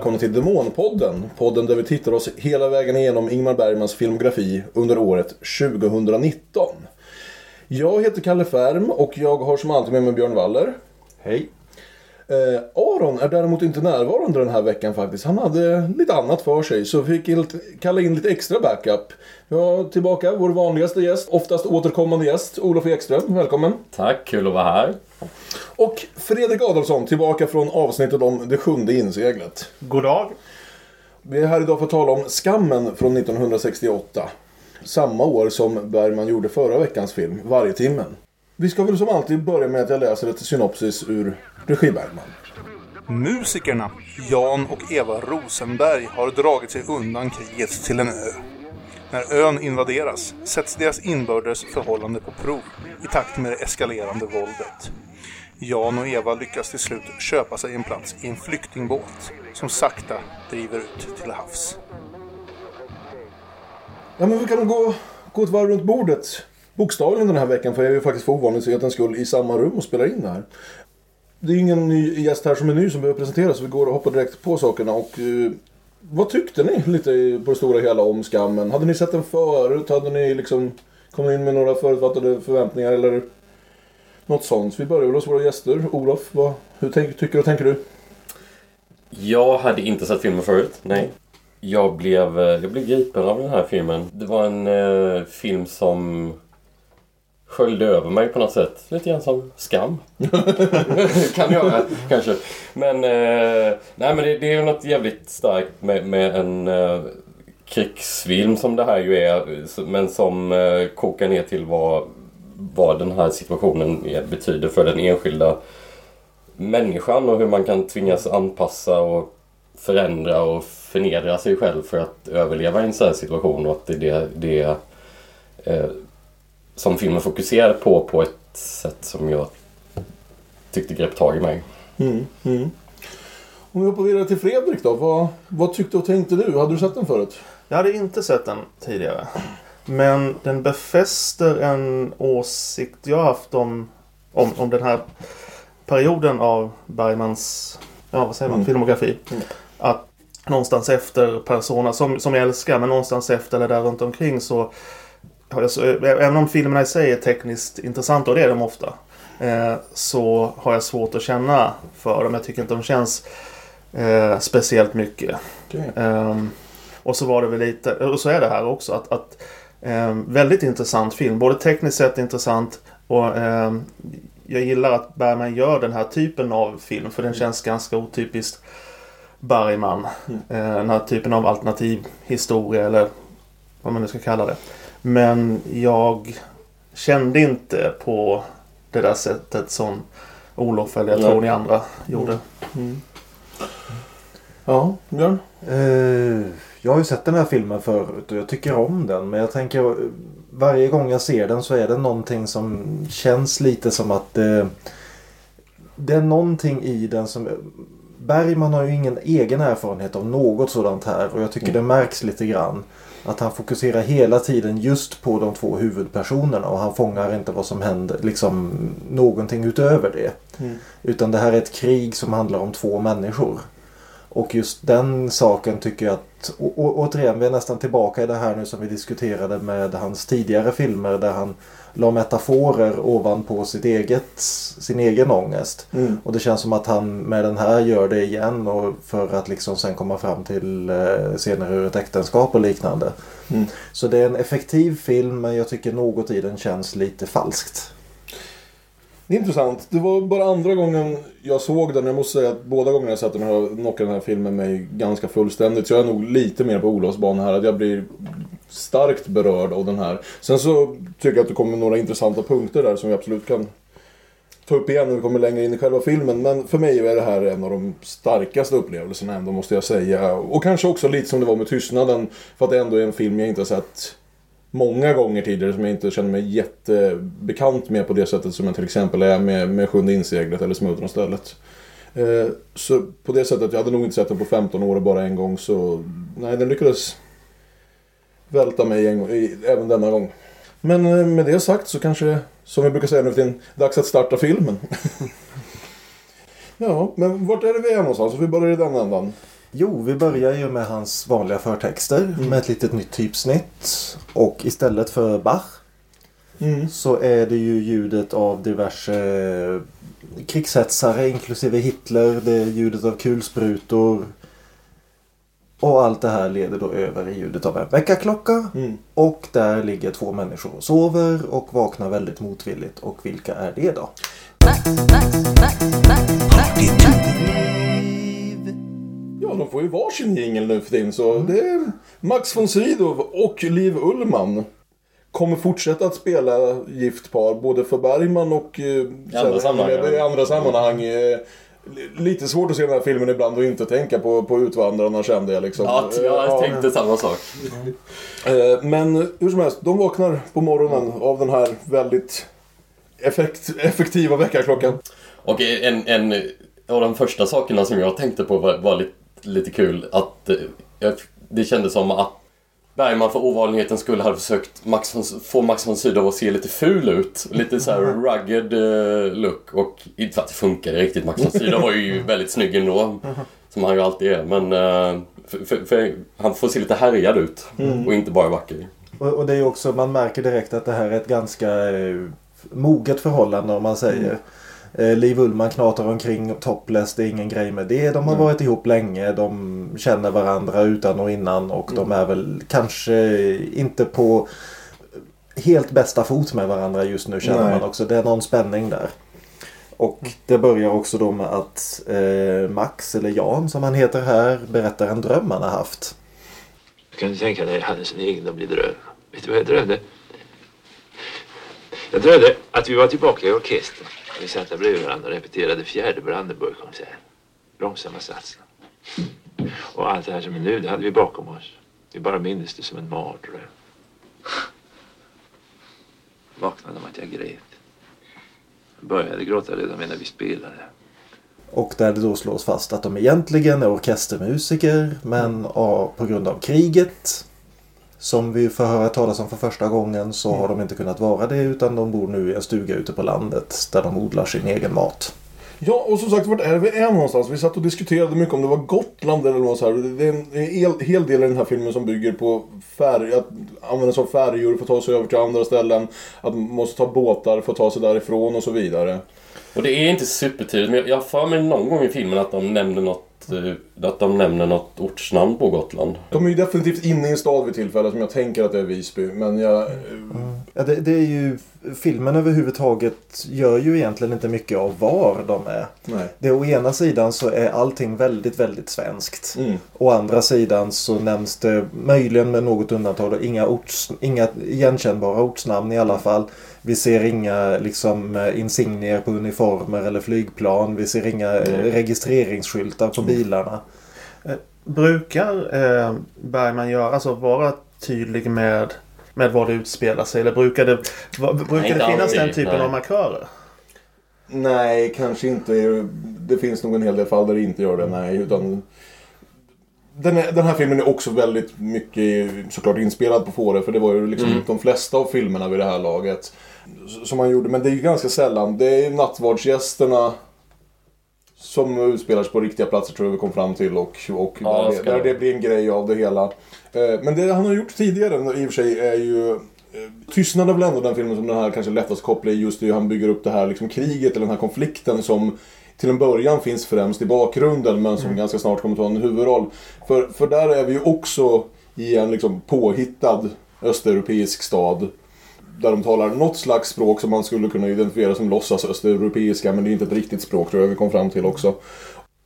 välkomna till Demonpodden. Podden där vi tittar oss hela vägen igenom Ingmar Bergmans filmografi under året 2019. Jag heter Kalle Färm och jag har som alltid med mig Björn Waller. Hej. Eh, Aron är däremot inte närvarande den här veckan faktiskt. Han hade lite annat för sig så vi fick kalla in lite extra backup. Vi har tillbaka vår vanligaste gäst, oftast återkommande gäst, Olof Ekström. Välkommen. Tack, kul att vara här. Och Fredrik Adolfsson tillbaka från avsnittet om det sjunde inseglet. God dag. Vi är här idag för att tala om Skammen från 1968. Samma år som Bergman gjorde förra veckans film, Vargtimmen. Vi ska väl som alltid börja med att jag läser ett synopsis ur regi Bergman. Musikerna Jan och Eva Rosenberg har dragit sig undan kriget till en ö. När ön invaderas sätts deras inbördes förhållande på prov i takt med det eskalerande våldet. Jan och Eva lyckas till slut köpa sig en plats i en flyktingbåt som sakta driver ut till havs. Ja men vi kan gå, gå ett varv runt bordet. Bokstavligen den här veckan för jag är ju faktiskt för ovanlighetens skull i samma rum och spelar in det här. Det är ingen ny gäst här som är ny som behöver presenteras så vi går och hoppar direkt på sakerna och eh, vad tyckte ni lite på det stora hela om Skammen? Hade ni sett den förut? Hade ni liksom kommit in med några förutfattade förväntningar eller något sånt? Vi börjar väl hos våra gäster. Olof, vad, hur tänk, tycker och tänker du? Jag hade inte sett filmen förut, nej. Jag blev, eh, jag blev gripen av den här filmen. Det var en eh, film som sköljde över mig på något sätt. Lite grann som skam. kan göra kanske. Men, eh, nej, men det, det är något jävligt starkt med, med en eh, krigsfilm som det här ju är. Eh, men som eh, kokar ner till vad, vad den här situationen betyder för den enskilda människan och hur man kan tvingas anpassa och förändra och förnedra sig själv för att överleva i en sån här situation och att det är det, det eh, som filmen fokuserar på på ett sätt som jag tyckte grep tag i mig. Mm, mm. Om vi hoppar vidare till Fredrik då. Vad, vad tyckte och tänkte du? Hade du sett den förut? Jag hade inte sett den tidigare. Men den befäster en åsikt jag haft om, om, om den här perioden av Bergmans ja, vad säger man, Mm. filmografi. Mm. Att någonstans efter Persona, som, som jag älskar, men någonstans efter eller där runt omkring så jag även om filmerna i sig är tekniskt intressanta, och det är de ofta, eh, så har jag svårt att känna för dem. Jag tycker inte de känns eh, speciellt mycket. Okej. Ehm, och så var det väl lite, och så är det här också, att, att ehm, väldigt intressant film. Både tekniskt sett intressant och ehm, jag gillar att Bergman gör den här typen av film för den känns ganska otypiskt Bergman. Mm. Eh, den här typen av alternativ historia eller vad man nu ska kalla det. Men jag kände inte på det där sättet som Olof eller jag Nej. tror ni andra gjorde. Mm. Ja, Björn? Eh, jag har ju sett den här filmen förut och jag tycker om den. Men jag tänker varje gång jag ser den så är det någonting som känns lite som att eh, det är någonting i den som... Bergman har ju ingen egen erfarenhet av något sådant här och jag tycker det märks lite grann. Att han fokuserar hela tiden just på de två huvudpersonerna och han fångar inte vad som händer, liksom någonting utöver det. Mm. Utan det här är ett krig som handlar om två människor. Och just den saken tycker jag att, å, å, återigen vi är nästan tillbaka i det här nu som vi diskuterade med hans tidigare filmer där han la metaforer ovanpå sitt eget, sin egen ångest. Mm. Och det känns som att han med den här gör det igen och för att liksom sen komma fram till eh, scener ur ett äktenskap och liknande. Mm. Så det är en effektiv film men jag tycker något i den känns lite falskt. Det är intressant. Det var bara andra gången jag såg den. Jag måste säga att båda gångerna jag sett den har knockat den här filmen mig ganska fullständigt. Så jag är nog lite mer på Olofs bana här. Att jag blir starkt berörd av den här. Sen så tycker jag att det kommer några intressanta punkter där som vi absolut kan ta upp igen när vi kommer längre in i själva filmen. Men för mig är det här en av de starkaste upplevelserna ändå måste jag säga. Och kanske också lite som det var med Tystnaden. För att det ändå är en film jag inte har sett många gånger tidigare som jag inte känner mig jättebekant med på det sättet som jag till exempel är med, med Sjunde inseglet eller Smultron stället. Eh, så på det sättet, jag hade nog inte sett den på 15 år och bara en gång så nej, den lyckades välta mig en i- även denna gång. Men eh, med det sagt så kanske, som vi brukar säga nu för tiden, dags att starta filmen. ja, men vart är det vi är någonstans? Vi börjar i den ändan. Jo, vi börjar ju med hans vanliga förtexter med ett litet nytt typsnitt. Och istället för Bach Mm. så är det ju ljudet av diverse krigshetsare inklusive Hitler. Det är ljudet av kulsprutor. Och allt det här leder då över i ljudet av en väckarklocka. Mm. Och där ligger två människor och sover och vaknar väldigt motvilligt. Och vilka är det då? Ja, de får ju varsin jingel nu för tiden. Så det är Max von Sydow och Liv Ullmann. Kommer fortsätta att spela gift par både för Bergman och... eh, I andra sammanhang. I andra sammanhang. eh, li- Lite svårt att se den här filmen ibland och inte tänka på, på Utvandrarna kände jag liksom. Ja, Eh, jag ja. tänkte samma sak. Eh, Men hur som helst, de vaknar på morgonen av den här väldigt effekt, effektiva väckarklockan. Och en, en av de första sakerna som jag tänkte på var, var lite, lite kul att eh, det kändes som att Bergman för ovanlighetens skull hade försökt Max von, få Max von Sydow att se lite ful ut. Lite så här rugged eh, look. Och inte för att det funkade riktigt. Max von Sydow var ju väldigt snygg ändå. Som han ju alltid är. Men eh, för, för, för han får se lite härjad ut. Och inte bara vacker. Och, och det är också, man märker direkt att det här är ett ganska eh, moget förhållande om man säger. Eh, Liv Ullman knatar omkring topless, det är ingen grej med det. De har varit ihop länge, de känner varandra utan och innan och de är väl kanske inte på helt bästa fot med varandra just nu känner Nej. man också. Det är någon spänning där. Och det börjar också då med att eh, Max, eller Jan som han heter här, berättar en dröm han har haft. Kan du tänka dig, hade en sån egendomlig dröm. Vet du vad jag drömde? Jag drömde att vi var tillbaka i orkestern. Vi satt där bredvid varandra och repeterade fjärde Brandenburgkonserten. Långsamma satsen. Och allt det här som är nu, det hade vi bakom oss. Vi bara minns det som en mardröm. Vaknade om att jag grät. Jag började gråta redan medan vi spelade. Och där det då slås fast att de egentligen är orkestermusiker men ja, på grund av kriget som vi får höra talas om för första gången så har de inte kunnat vara det utan de bor nu i en stuga ute på landet där de odlar sin egen mat. Ja, och som sagt, vart är vi är någonstans? Vi satt och diskuterade mycket om det var Gotland eller något så här. Det är en hel, del i den här filmen som bygger på färg, att använda sig av färjor för att ta sig över till andra ställen. Att man måste ta båtar för att ta sig därifrån och så vidare. Och det är inte supertydligt, men jag- jag har för mig någon gång i filmen att de nämner något, eh, att de nämner något ortsnamn på Gotland. De är ju definitivt inne i en stad vid tillfället som jag tänker att det är Visby. Men jag... Ja, det, det är ju, filmen överhuvudtaget gör ju egentligen inte mycket av var de är. Nej. Det är å ena sidan så är allting väldigt, väldigt svenskt. Mm. Å andra sidan så nämns det möjligen med något undantag då, inga, orts, inga igenkännbara ortsnamn i alla fall. Vi ser inga liksom, eh, insignier på uniformer eller flygplan. Vi ser inga eh, registreringsskyltar på bilarna. Brukar eh, Bergman göra, alltså vara tydlig med, med vad det utspelar sig? Eller brukar det, va, brukar inte det finnas den typen nej. av markörer? Nej, kanske inte. Det finns nog en hel del fall där det inte gör det. Nej, utan... Den, är, den här filmen är också väldigt mycket såklart inspelad på Fårö. För det var ju liksom de flesta av filmerna vid det här laget. Som man gjorde. Men det är ju ganska sällan. Det är nattvardsgästerna som utspelar sig på riktiga platser tror jag vi kom fram till. Och, och Ja, där, där det. blir en grej av det hela. Eh, Men det han har gjort tidigare i och för sig är ju... eh, Tystnad är väl ändå den filmen som den här kanske lättast kopplar i just det han bygger upp det här liksom kriget eller den här konflikten som till en början finns främst i bakgrunden men som ganska snart kommer ta en huvudroll. För, för där är vi ju också i en liksom påhittad östeuropeisk stad. Där de talar något slags språk som man skulle kunna identifiera som låtsas östeuropeiska men det är inte ett riktigt språk tror jag vi kom fram till också.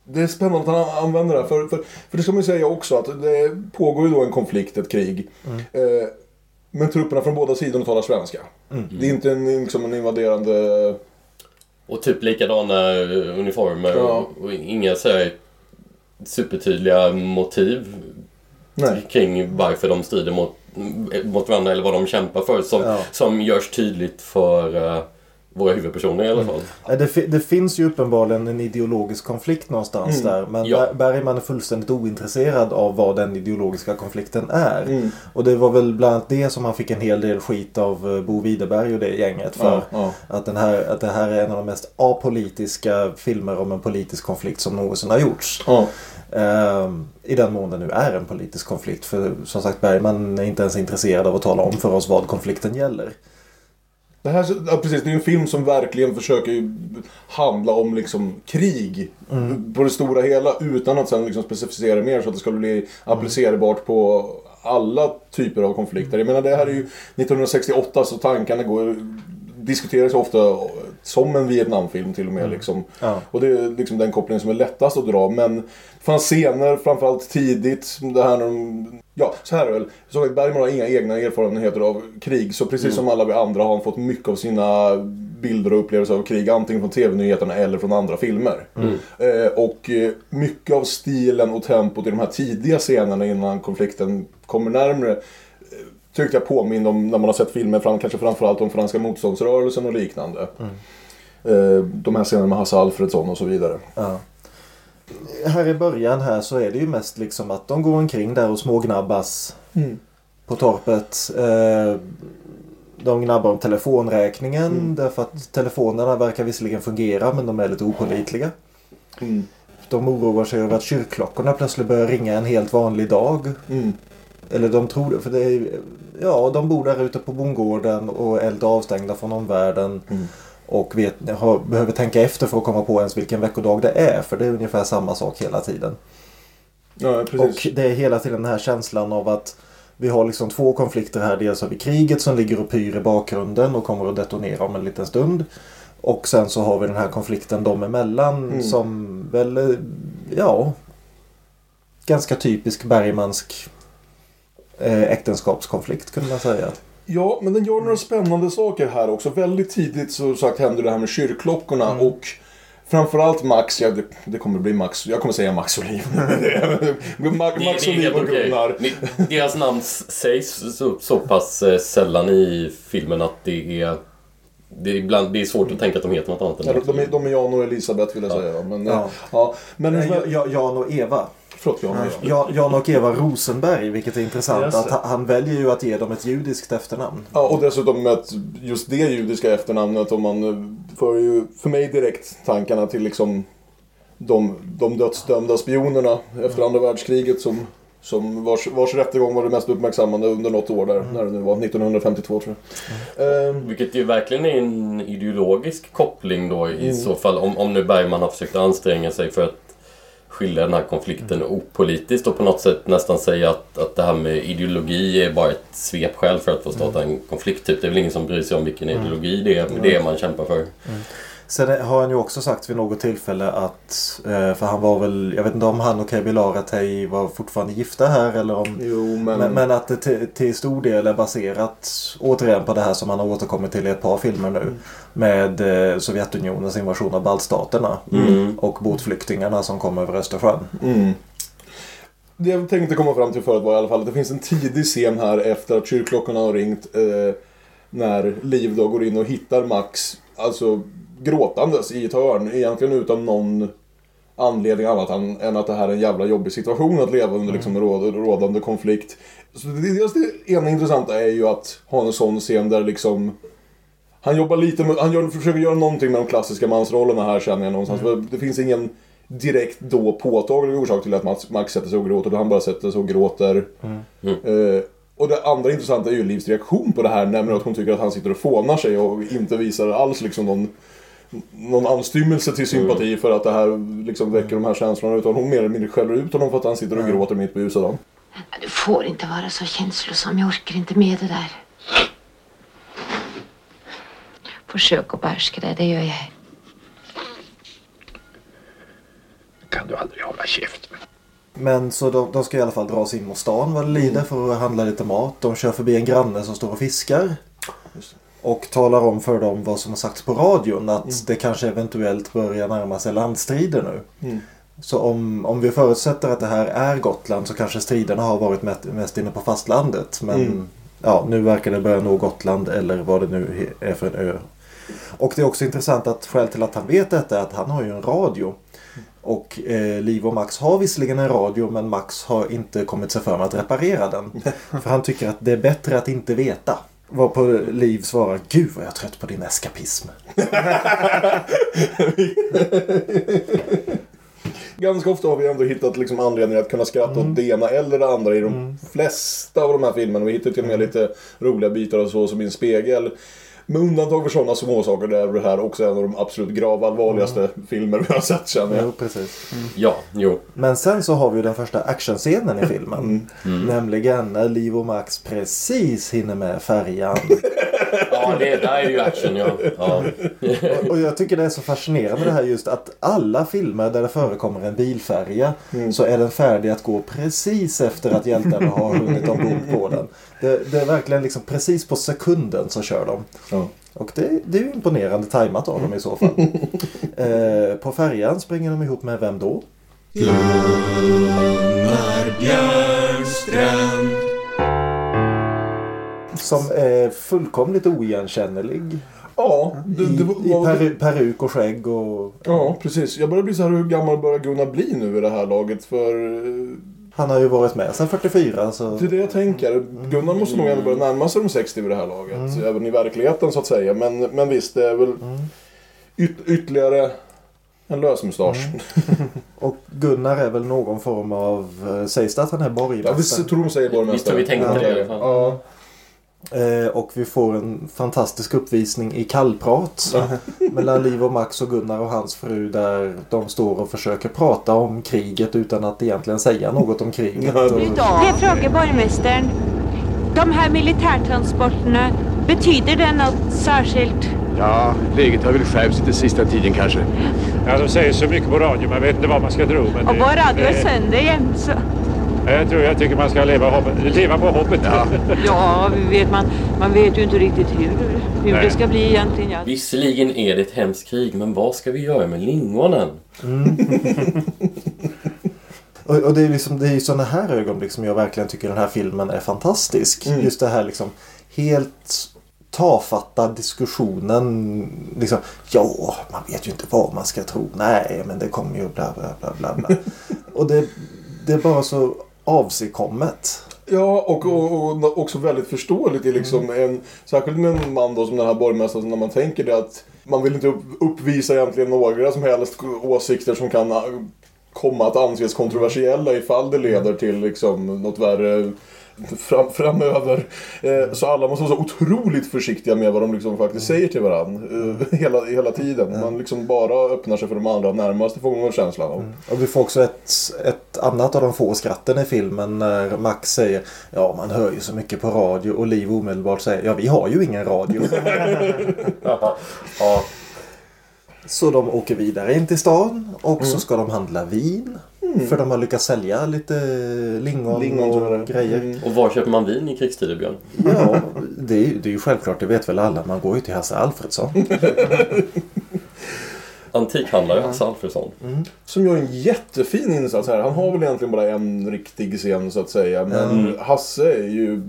Det är spännande att han använder det här, för, för, för det ska man ju säga också att det pågår ju då en konflikt, ett krig. Eh, men trupperna från båda sidorna talar svenska. Det är inte en, liksom en invaderande... Och typ likadana eh, uniformer Ja. och, inga så här supertydliga motiv Nej. kring varför de strider mot, mot varandra eller vad de kämpar för som, Ja. som görs tydligt för eh, våra huvudpersoner i alla fall. Nej, Det, fi- det finns ju uppenbarligen en ideologisk konflikt någonstans där. Men Ja. Ber- Bergman är fullständigt ointresserad av vad den ideologiska konflikten är. Mm. Och det var väl bland annat det som han fick en hel del skit av eh, Bo Widerberg och det gänget för. Ja, ja. Att, den här, att det här är en av de mest apolitiska filmer om en politisk konflikt som någonsin har gjorts. Ja. Ehm, I den mån det nu är en politisk konflikt. För som sagt Bergman är inte ens intresserad av att tala om för oss vad konflikten gäller. Det här, ja, precis, det är en film som verkligen försöker handla om liksom krig på det stora hela utan att sen liksom specificera mer så att det ska bli applicerbart på alla typer av konflikter. Jag menar det här är ju 1968 så tankarna går diskuteras ofta som en Vietnamfilm till och med. Liksom. Ja. Och det är liksom den kopplingen som är lättast att dra. Men det fanns scener, framförallt tidigt, det här när de... Ja, så här är det väl. Att Bergman har inga egna erfarenheter av krig. Så precis som alla vi andra har han fått mycket av sina bilder och upplevelser av krig. Antingen från TV-nyheterna eller från andra filmer. Eh, och eh, mycket av stilen och tempot i de här tidiga scenerna innan konflikten kommer närmre tyckte jag påminner om när man har sett filmer, fram, kanske framförallt om franska motståndsrörelsen och liknande. Eh, de här scenerna med Hasse Alfredsson och så vidare. Ja. Här i början här så är det ju mest liksom att de går omkring där och smågnabbas på torpet. Eh, de gnabbar om telefonräkningen därför att telefonerna verkar visserligen fungera men de är lite opålitliga. Mm. De oroar sig över att kyrkklockorna plötsligt börjar ringa en helt vanlig dag. Mm. Eller de tror det, för det är Ja, de bor där ute på bondgården och är lite avstängda från omvärlden. Och vet, har, behöver tänka efter för att komma på ens vilken veckodag det är. För det är ungefär samma sak hela tiden. Ja. Och det är hela tiden den här känslan av att vi har liksom två konflikter här. Dels har vi kriget som ligger och pyr i bakgrunden och kommer att detonera om en liten stund. Och sen så har vi den här konflikten dem emellan som väl, ja, ganska typisk Bergmansk äktenskapskonflikt kunde man säga. Ja, men den gör några spännande saker här också. Väldigt tidigt så sagt händer det här med kyrkklockorna och framförallt Max, ja, det, det kommer bli Max, jag kommer säga Max Oliv. Max, Max helt och. Gunnar. Ni- Deras namn sägs så, så pass eh, sällan i filmen att det är... Det är, ibland, det är svårt att tänka att de heter något annat än Ja, det. de, är, de är Jan och Elisabeth vill jag säga. Men, Ja. ja. Ja, men Ja- Ja- Jan och Eva. Förlåt, Jan och Eva. Ja, Jan och Eva Rosenberg, vilket är intressant. Att han- väljer ju att ge dem ett judiskt efternamn. Ja, och dessutom med att just det judiska efternamnet om man eh, för ju för mig direkt tankarna till liksom de, de dödsdömda spionerna efter andra världskriget som, som vars, vars rättegång var det mest uppmärksammande under något år där, när det nu var, 1952 tror jag. Ehm, Vilket ju verkligen är en ideologisk koppling då i så fall. Om, om nu Bergman har försökt anstränga sig för att skilja den här konflikten opolitiskt och på något sätt nästan säga att, att det här med ideologi är bara ett svepskäl för att få starta en konflikt. Typ. Det är väl ingen som bryr sig om vilken ideologi det är, det är man kämpar för. Sen har han ju också sagt vid något tillfälle att, eh, för han var väl, jag vet inte om han och Kebby Laratej var fortfarande gifta här eller om jo, men... men, men att det till, till stor del är baserat återigen på det här som han har återkommit till i ett par filmer nu. Med eh, Sovjetunionens invasion av baltstaterna. Och båtflyktingarna som kom över Östersjön. Mm. Det jag tänkte komma fram till förut var i alla fall att det finns en tidig scen här efter att kyrkklockorna har ringt. Eh, när Liv då går in och hittar Max, alltså gråtandes i ett hörn. Egentligen utan någon anledning annat än, att det här är en jävla jobbig situation att leva under liksom, råd, rådande konflikt. Så det, dels det ena intressanta är ju att ha en sån scen där liksom han jobbar lite med, han gör, försöker göra någonting med de klassiska mansrollerna här känner jag någonstans. För det finns ingen direkt då påtaglig orsak till att Max, Max sätter sig och gråter. Han bara sätter sig och gråter. Eh, och det andra intressanta är ju Livs reaktion på det här. Nämligen att hon tycker att han sitter och fånar sig och inte visar alls liksom någon, någon anstymmelse till sympati för att det här liksom väcker de här känslorna. Utan hon mer eller mindre skäller ut honom för att han sitter och gråter mitt på ljusa dagen. Du får inte vara så känslosam. Jag orkar inte med det där. Försök att behärska det, det gör jag. Kan du aldrig hålla käften? Men så de, de ska i alla fall dra sig in mot stan vad det lider för att handla lite mat. De kör förbi en granne som står och fiskar. Och talar om för dem vad som har sagts på radion. Att det kanske eventuellt börjar närma sig landstrider nu. Så om, om vi förutsätter att det här är Gotland så kanske striderna har varit mest, inne på fastlandet. Men ja, nu verkar det börja nå Gotland eller vad det nu är för en ö. Och det är också intressant att skäl till att han vet detta är att han har ju en radio. Och eh, Liv och Max har visserligen en radio men Max har inte kommit sig för med att reparera den. För han tycker att det är bättre att inte veta. Varpå Liv svarar Gud vad jag är trött på din eskapism. ganska ofta har vi ändå hittat liksom anledningar att kunna skratta åt det ena eller det andra i de flesta av de här filmerna. Vi hittar till och med lite roliga bitar och så som i en spegel. Med undantag för sådana småsaker där är det här också en av de absolut gravallvarligaste filmer vi har sett känner jag. Jo, precis. Ja, jo. Men sen så har vi ju den första actionscenen i filmen. Mm. Nämligen när Liv och Max precis hinner med färjan. Ja, det där är ju action ja. ja. Och jag tycker det är så fascinerande det här just att alla filmer där det förekommer en bilfärja så är den färdig att gå precis efter att hjältarna har hunnit ombord på den. Det, det är verkligen liksom precis på sekunden så kör de. Ja. Och det, det är ju imponerande tajmat av dem i så fall. eh, på färjan springer de ihop med vem då? Som är fullkomligt oigenkännlig. Ja, det, I, det var, i peru, peruk och skägg och... Ja, precis. Jag börjar bli så här, hur gammal börjar Gunnar bli nu i det här laget? För eh, Han har ju varit med sedan 44 så... det är det jag tänker. Gunnar måste nog ändå börja närma sig de 60 vid det här laget. Även i verkligheten så att säga. Men, men visst, det är väl yt, ytterligare en lösmustasch. Och Gunnar är väl någon form av... eh, Sägs det att han är Ja, borgmästare? visst tror de säger borgmästare. Visst har vi tänkt på det i alla fall. Ja. Eh, och vi får en fantastisk uppvisning i kallprat. mellan Liv och Max och Gunnar och hans fru där de står och försöker prata om kriget utan att egentligen säga något om kriget. Och, Det frågar borgmästaren. De här militärtransporterna, betyder det något särskilt? Ja, läget har väl skärpts lite sista tiden kanske. Ja, de säger så mycket på radio, man vet inte vad man ska tro. Men Och det- vår radio är sönder jämt så. Jag tror jag tycker man ska leva, hoppet, leva på hoppet. Ja. Ja, vet man, man vet ju inte riktigt hur, hur Nej. det ska bli egentligen. Ja. Visserligen är det ett hemskt krig, men vad ska vi göra med lingonen? och, och det är liksom, det är ju sådana här ögonblick som jag verkligen tycker den här filmen är fantastisk. Just det här liksom helt tafatta diskussionen. Liksom, ja, man vet ju inte vad man ska tro. Nej, men det kommer ju bla bla bla bla. bla. och det, det är bara så avsigkommet. Ja, och, och, och också väldigt förståeligt. i Liksom en, särskilt med en man då som den här borgmästaren, när man tänker det att man vill inte upp, uppvisa egentligen några som helst åsikter som kan äh, komma att anses kontroversiella ifall det leder till liksom något värre fram, framöver. Eh, så alla måste vara så otroligt försiktiga med vad de liksom faktiskt säger till varandra. Eh, hela, hela tiden. Man liksom bara öppnar sig för de allra närmaste får man känslan av. Och vi får också ett, ett annat av de få skratten i filmen när Max säger Ja man hör ju så mycket på radio och Liv omedelbart säger Ja vi har ju ingen radio. ja. så de åker vidare in till stan och så ska de handla vin. För de har lyckats sälja lite lingon, Lingon, och grejer. Mm. Och var köper man vin i krigstider, Björn? Ja, det är, ju, det är ju självklart, det vet väl alla. Man går ju till Hasse Alfredsson. Antikhandlare Hasse Alfredsson. Som gör en jättefin insats här. Han har väl egentligen bara en riktig scen så att säga. Men Hasse är ju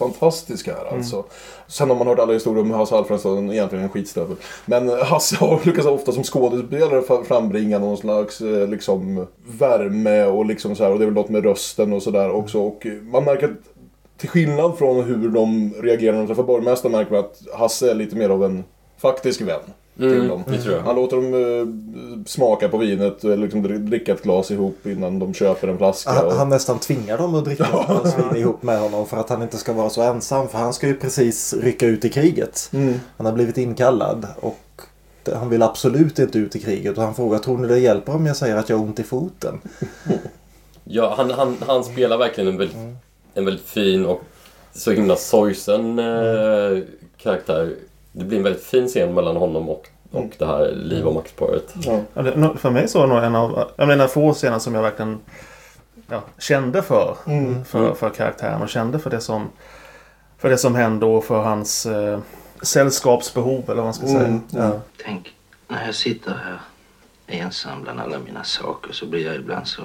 fantastisk här alltså. Sen har man hört alla historier om Hasse Alfredsson egentligen en skitstövel. Men Hasse har lyckats ofta som skådespelare frambringa någon slags eh, liksom värme och liksom så här. Och det är väl något med rösten och sådär också. Och man märker att till skillnad från hur de reagerar när de träffar borgmästaren märker man att Hasse är lite mer av en faktisk vän. Till Mm, dem. jag. Han låter dem eh, smaka på vinet eller liksom dri- dricka ett glas ihop innan de köper en flaska. Han, och... han nästan tvingar dem att dricka ett glas vin ihop med honom för att han inte ska vara så ensam. För han ska ju precis rycka ut i kriget. Mm. Han har blivit inkallad och han vill absolut inte ut i kriget. Och han frågar, tror ni det hjälper om jag säger att jag har ont i foten? Ja, han, han, han spelar verkligen en väldigt, en väldigt fin och så himla sorgsen eh, karaktär. Det blir en väldigt fin scen mellan honom och, och det här Liv och Max-paret. Ja. För mig så är det nog en av jag menar, få scener som jag verkligen ja, kände för, för. För karaktären och kände för det som, för det som hände och för hans eh, sällskapsbehov eller vad man ska säga. Ja. Tänk, när jag sitter här ensam bland alla mina saker så blir jag ibland så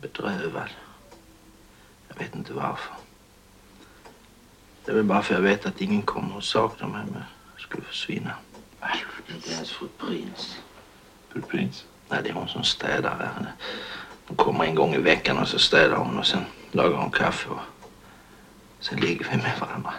bedrövad. Jag vet inte varför. Det är väl bara för jag vet att ingen kommer att sakna mig om jag skulle försvinna. Inte ens fru Prins. Fru Prins? Nej, det är hon som städar här. Hon kommer en gång i veckan och så städar hon och sen lagar hon kaffe och sen ligger vi med varandra.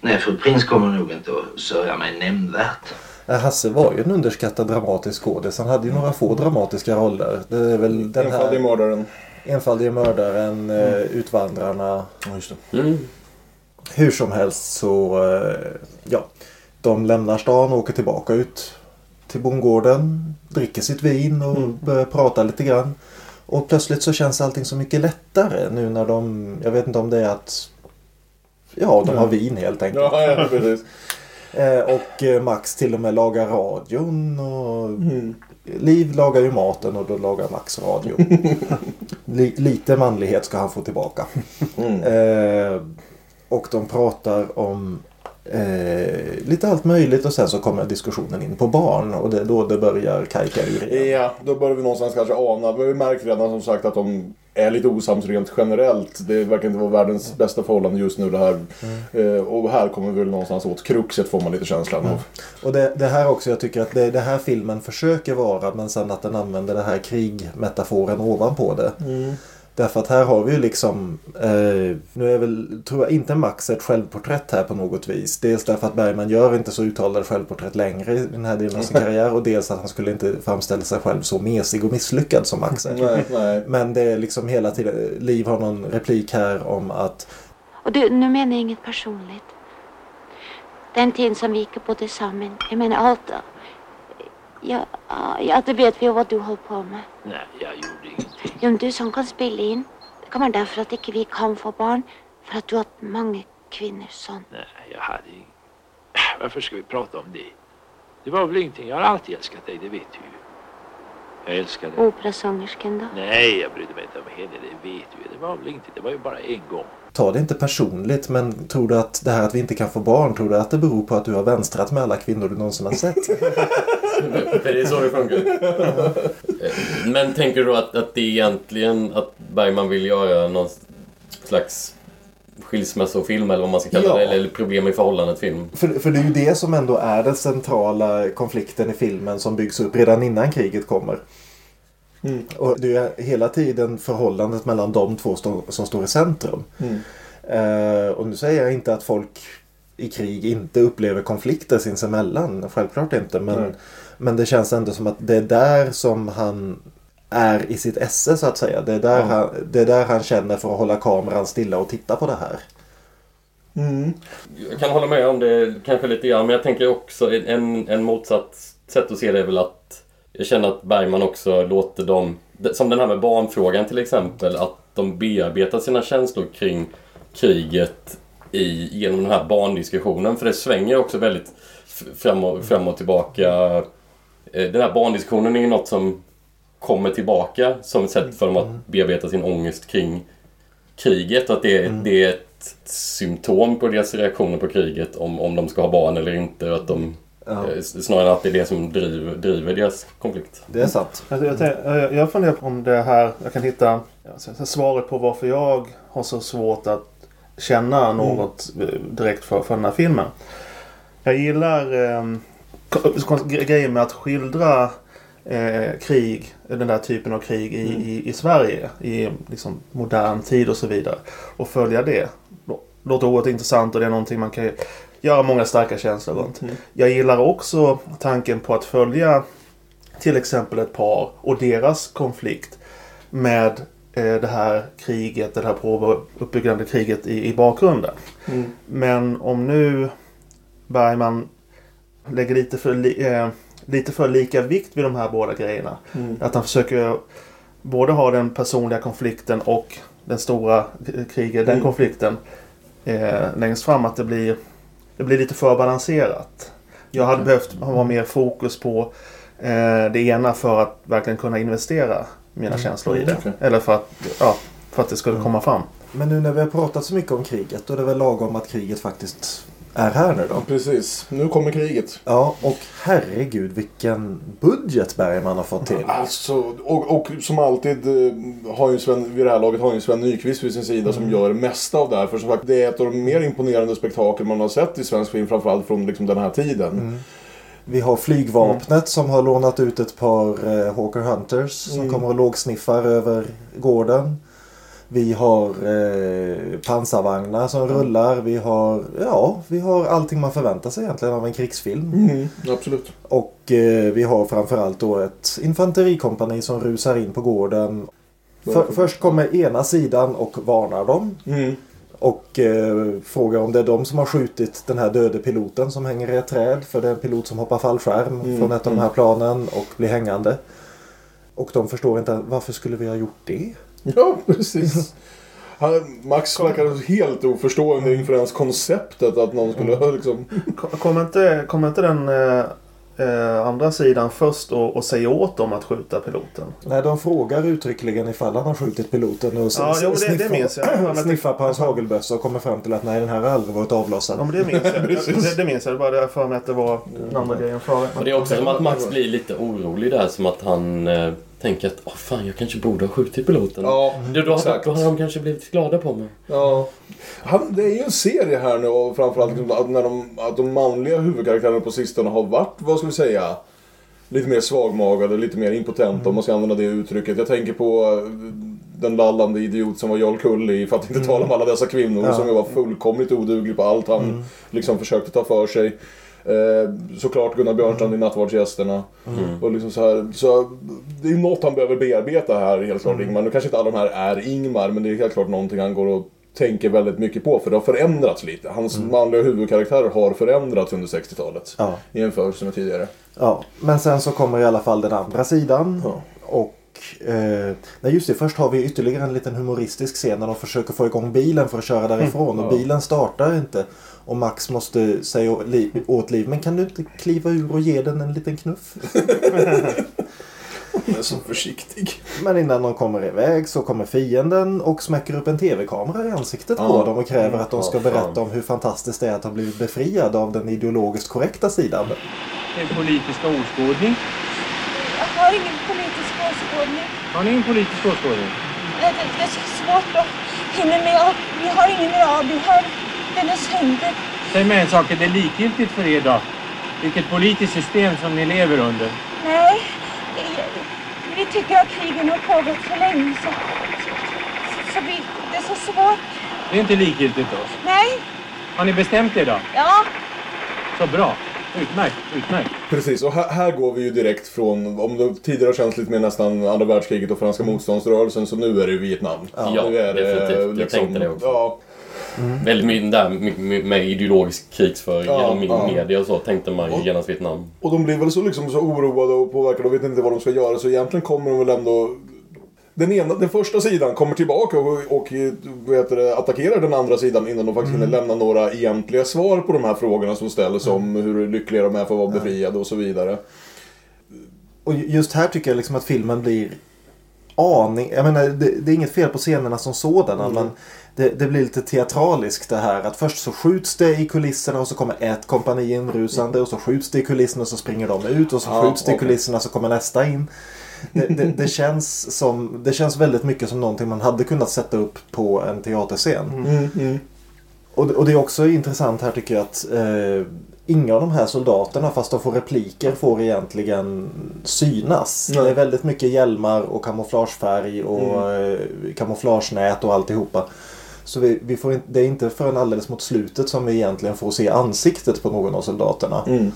Nej, fru Prins kommer nog inte att sörja mig nämnvärt. Hasse var ju en underskattad dramatisk skådis. Han hade ju några få dramatiska roller. Det är väl den Enfaldige här mördaren. Enfaldige mördaren, eh, Utvandrarna. Ja, just det. Mm. Hur som helst så, eh, ja. De lämnar stan och åker tillbaka ut till bondgården. Dricker sitt vin och börjar prata lite grann. Och plötsligt så känns allting så mycket lättare nu när de, jag vet inte om det är att, ja de har vin helt enkelt. Ja, ja, precis. Eh, och Max till och med lagar radion och Liv lagar ju maten och då lagar Max radion. Li- lite manlighet ska han få tillbaka. Mm. Eh, och de pratar om eh, lite allt möjligt och sen så kommer diskussionen in på barn och det är då det börjar kajka ur. Ja, då börjar vi någonstans kanske ana. Vi märkt redan som sagt att de är lite osams rent generellt. Det verkar inte vara världens bästa förhållande just nu det här. Eh, och här kommer vi väl någonstans åt kruxet får man lite känslan av. Och det, det här också, jag tycker att det, det här filmen försöker vara men sen att den använder det här krigmetaforen ovanpå det. Därför att här har vi ju liksom, eh, nu är väl, tror jag inte Max ett självporträtt här på något vis. Dels därför att Bergman gör inte så uttalade självporträtt längre i den här delen av sin karriär och dels att han skulle inte framställa sig själv så mesig och misslyckad som Max är. Nej, nej. Men det är liksom hela tiden, Liv har någon replik här om att Och du, nu menar jag inget personligt. Den tiden som vi gick bodde sammen, jag menar allt. Ja, ja, det vet vi ju vad du håller på med. Nej, jag gjorde ingenting. Ja, men du som kan spela in. Det kan vara därför att inte vi kan få barn. För att du har många kvinnor sånt. Nej, jag hade inget. Varför ska vi prata om det? Det var väl ingenting. Jag har alltid älskat dig, det vet du ju. Jag älskar dig. Operasångerskan då? Nej, jag brydde mig inte om henne, det vet du ju. Det var väl ingenting. Det var ju bara en gång. ta det inte personligt men tror du att det här att vi inte kan få barn, tror du att det beror på att du har vänstrat med alla kvinnor du någonsin har sett? För det är så det funkar. Eh, Men tänker du då att, att det är egentligen att Bergman vill göra någon slags skilsmässofilm eller vad man ska kalla Ja. det? Eller problem i förhållandet film? För, för det är ju det som ändå är den centrala konflikten i filmen som byggs upp redan innan kriget kommer. Och det är hela tiden förhållandet mellan de två stå, som står i centrum. Eh, och nu säger jag inte att folk i krig inte upplever konflikter sinsemellan. Självklart inte. Men, men det känns ändå som att det är där som han är i sitt esse så att säga. Det är, där han, det är där han känner för att hålla kameran stilla och titta på det här. Jag kan hålla med om det kanske lite grann, men jag tänker också en, en motsatt sätt att se det är väl att jag känner att Bergman också låter dem, som den här med barnfrågan till exempel, att de bearbetar sina känslor kring kriget i, genom den här barndiskussionen. För det svänger också väldigt fram och, fram och tillbaka. Eh, Den här barndiskussionen är ju något som kommer tillbaka som ett sätt för dem att bearbeta sin ångest kring kriget. Att det, det är ett symptom på deras reaktioner på kriget om, om de ska ha barn eller inte. Och att de, Ja. eh, Snarare än att det är det som driver, driver deras konflikt. Det är sant. Alltså, jag, jag, jag funderar på om det här, jag kan hitta ja, så- så svaret på varför jag har så svårt att känna något eh, direkt för, för den här filmen. Jag gillar eh, grejen med att skildra eh, krig, den där typen av krig i, i, i Sverige i liksom, modern tid och så vidare. Och följa det. Lå- Låter oerhört intressant och det är någonting man kan göra många starka känslor runt. Jag gillar också tanken på att följa till exempel ett par och deras konflikt med eh, det här kriget, det här påuppbyggande kriget i, i bakgrunden. Men om nu Bergman lägger lite för, eh, lite för lika vikt vid de här båda grejerna. Att han försöker både ha den personliga konflikten och den stora kriget, den konflikten eh, längst fram. Att det blir, det blir lite för balanserat. Jag hade behövt ha mer fokus på eh, det ena för att verkligen kunna investera mina känslor i det. okej. Eller för att, ja, för att det skulle komma fram. Men nu när vi har pratat så mycket om kriget då är det väl lagom att kriget faktiskt är här nu då? Precis. Nu kommer kriget. Ja, och herregud vilken budget Bergman har fått till. Alltså, och, och som alltid eh, har ju Sven, vid det här laget har ju Sven Nykvist vid sin sida som gör det mesta av det här. För som sagt, det är ett av de mer imponerande spektakel man har sett i svensk film. Framförallt från liksom, den här tiden. Vi har flygvapnet som har lånat ut ett par eh, Hawker Hunters som kommer och lågsniffar över gården. Vi har eh, pansarvagnar som rullar. Vi har, ja, vi har allting man förväntar sig egentligen av en krigsfilm. Mm, absolut. Och eh, vi har framförallt då ett infanterikompani som rusar in på gården. För, först kommer ena sidan och varnar dem. Mm. Och eh, frågar om det är de som har skjutit den här döde piloten som hänger i ett träd. För det är en pilot som hoppar fallskärm Mm, från ett av de här mm. planen och blir hängande. Och de förstår inte varför skulle vi ha gjort det? Ja, precis. Han, Max verkar helt oförstående inför ens konceptet att någon skulle ha liksom... Ko- Kommer inte, kommer inte den eh, eh, andra sidan först och, och säga åt dem att skjuta piloten? Nej, de frågar uttryckligen ifall han har skjutit piloten och s- Ja, jo, det- det sniffar, minns jag. Det- sniffar på hans hagelbössa och kommer fram till att nej, den här har aldrig varit avlossad. Ja, men det minns jag. det, det minns jag. Det var det för mig att det var den andra grejen före. Det är också som att Max blir lite orolig där. Som att han eh, tänker att Åh, fan, jag kanske borde ha skjutit piloten. Ja, då, då, exakt. då har de kanske blivit glada på mig. Ja. Han, det är ju en serie här nu och framförallt liksom att, när de, att de manliga huvudkaraktärerna på sistone har varit, vad ska vi säga, lite mer svagmagade, lite mer impotenta om man ska använda det uttrycket. Jag tänker på eh, den lallande idiot som var Jarl Kulli, för att inte tala om alla dessa kvinnor Ja. som var fullkomligt oduglig på allt han liksom försökte ta för sig. Eh, såklart Gunnar Björnstrand i Nattvardsgästerna. Och liksom så, här, så det är något han behöver bearbeta här helt klart Ingmar. Nu kanske inte alla de här är Ingmar men det är helt klart någonting han går och tänker väldigt mycket på för det har förändrats lite. Hans manliga huvudkaraktärer har förändrats under 60-talet. Ja. I jämförelse med tidigare. Ja, men sen så kommer i alla fall den andra sidan. Ja. Och eh, nej just det, först har vi ytterligare en liten humoristisk scen när de försöker få igång bilen för att köra därifrån. Och bilen startar inte. Och Max måste säga åt Liv, men kan du inte kliva ur och ge den en liten knuff? Han är så försiktig. Men innan de kommer iväg så kommer fienden och smäcker upp en tv-kamera i ansiktet på Ja. dem och kräver att de ska berätta om hur fantastiskt det är att ha blivit befriad av den ideologiskt korrekta sidan. Er politiska åskådning. Jag har ingen. Har ni en politisk åskådning? Det, är så svårt att hinna med. Vi har ingen radio här. Den är sönder. Säg mig en sak, är det likgiltigt för er då? Vilket politiskt system som ni lever under? Nej, vi- tycker att krigen har pågått för länge så, så vi, det är så svårt. Det är inte likgiltigt då. Nej, Har ni bestämt er då? ja, Så bra. Utmärkt, utmärkt. Precis, och här, här går vi ju direkt från, om det tidigare har känts lite mer nästan andra världskriget och franska motståndsrörelsen så nu är det ju Vietnam. Ja, nu är det, definitivt. Jag tänkte det också. Ja, Väldigt mycket där med ideologisk krigsföring Ja, genom min ja. media och så tänkte man ju genast Vietnam. Och de blir väl så, liksom, så oroade och påverkade och vet inte vad de ska göra så egentligen kommer de väl ändå... Den, ena, den första sidan kommer tillbaka och, och heter det, attackerar den andra sidan innan de faktiskt hinner lämna några egentliga svar på de här frågorna som ställs om hur lyckliga de är för att vara befriade och så vidare. Och just här tycker jag liksom att filmen blir aning... Jag menar, det, det är inget fel på scenerna som sådana men det, det blir lite teatraliskt det här att först så skjuts det i kulisserna och så kommer ett kompani inrusande och så skjuts det i kulisserna och så springer de ut och så Ja, skjuts det i kulisserna så kommer nästa in. Det, det, det, känns som, det känns väldigt mycket som någonting man hade kunnat sätta upp på en teaterscen. Mm, Och, och det är också intressant här tycker jag att eh, inga av de här soldaterna fast de får repliker får egentligen synas. Nej. Det är väldigt mycket hjälmar och kamouflagefärg och eh, kamouflagenät och alltihopa. Så vi, vi får inte, det är inte förrän alldeles mot slutet som vi egentligen får se ansiktet på någon av soldaterna. Mm.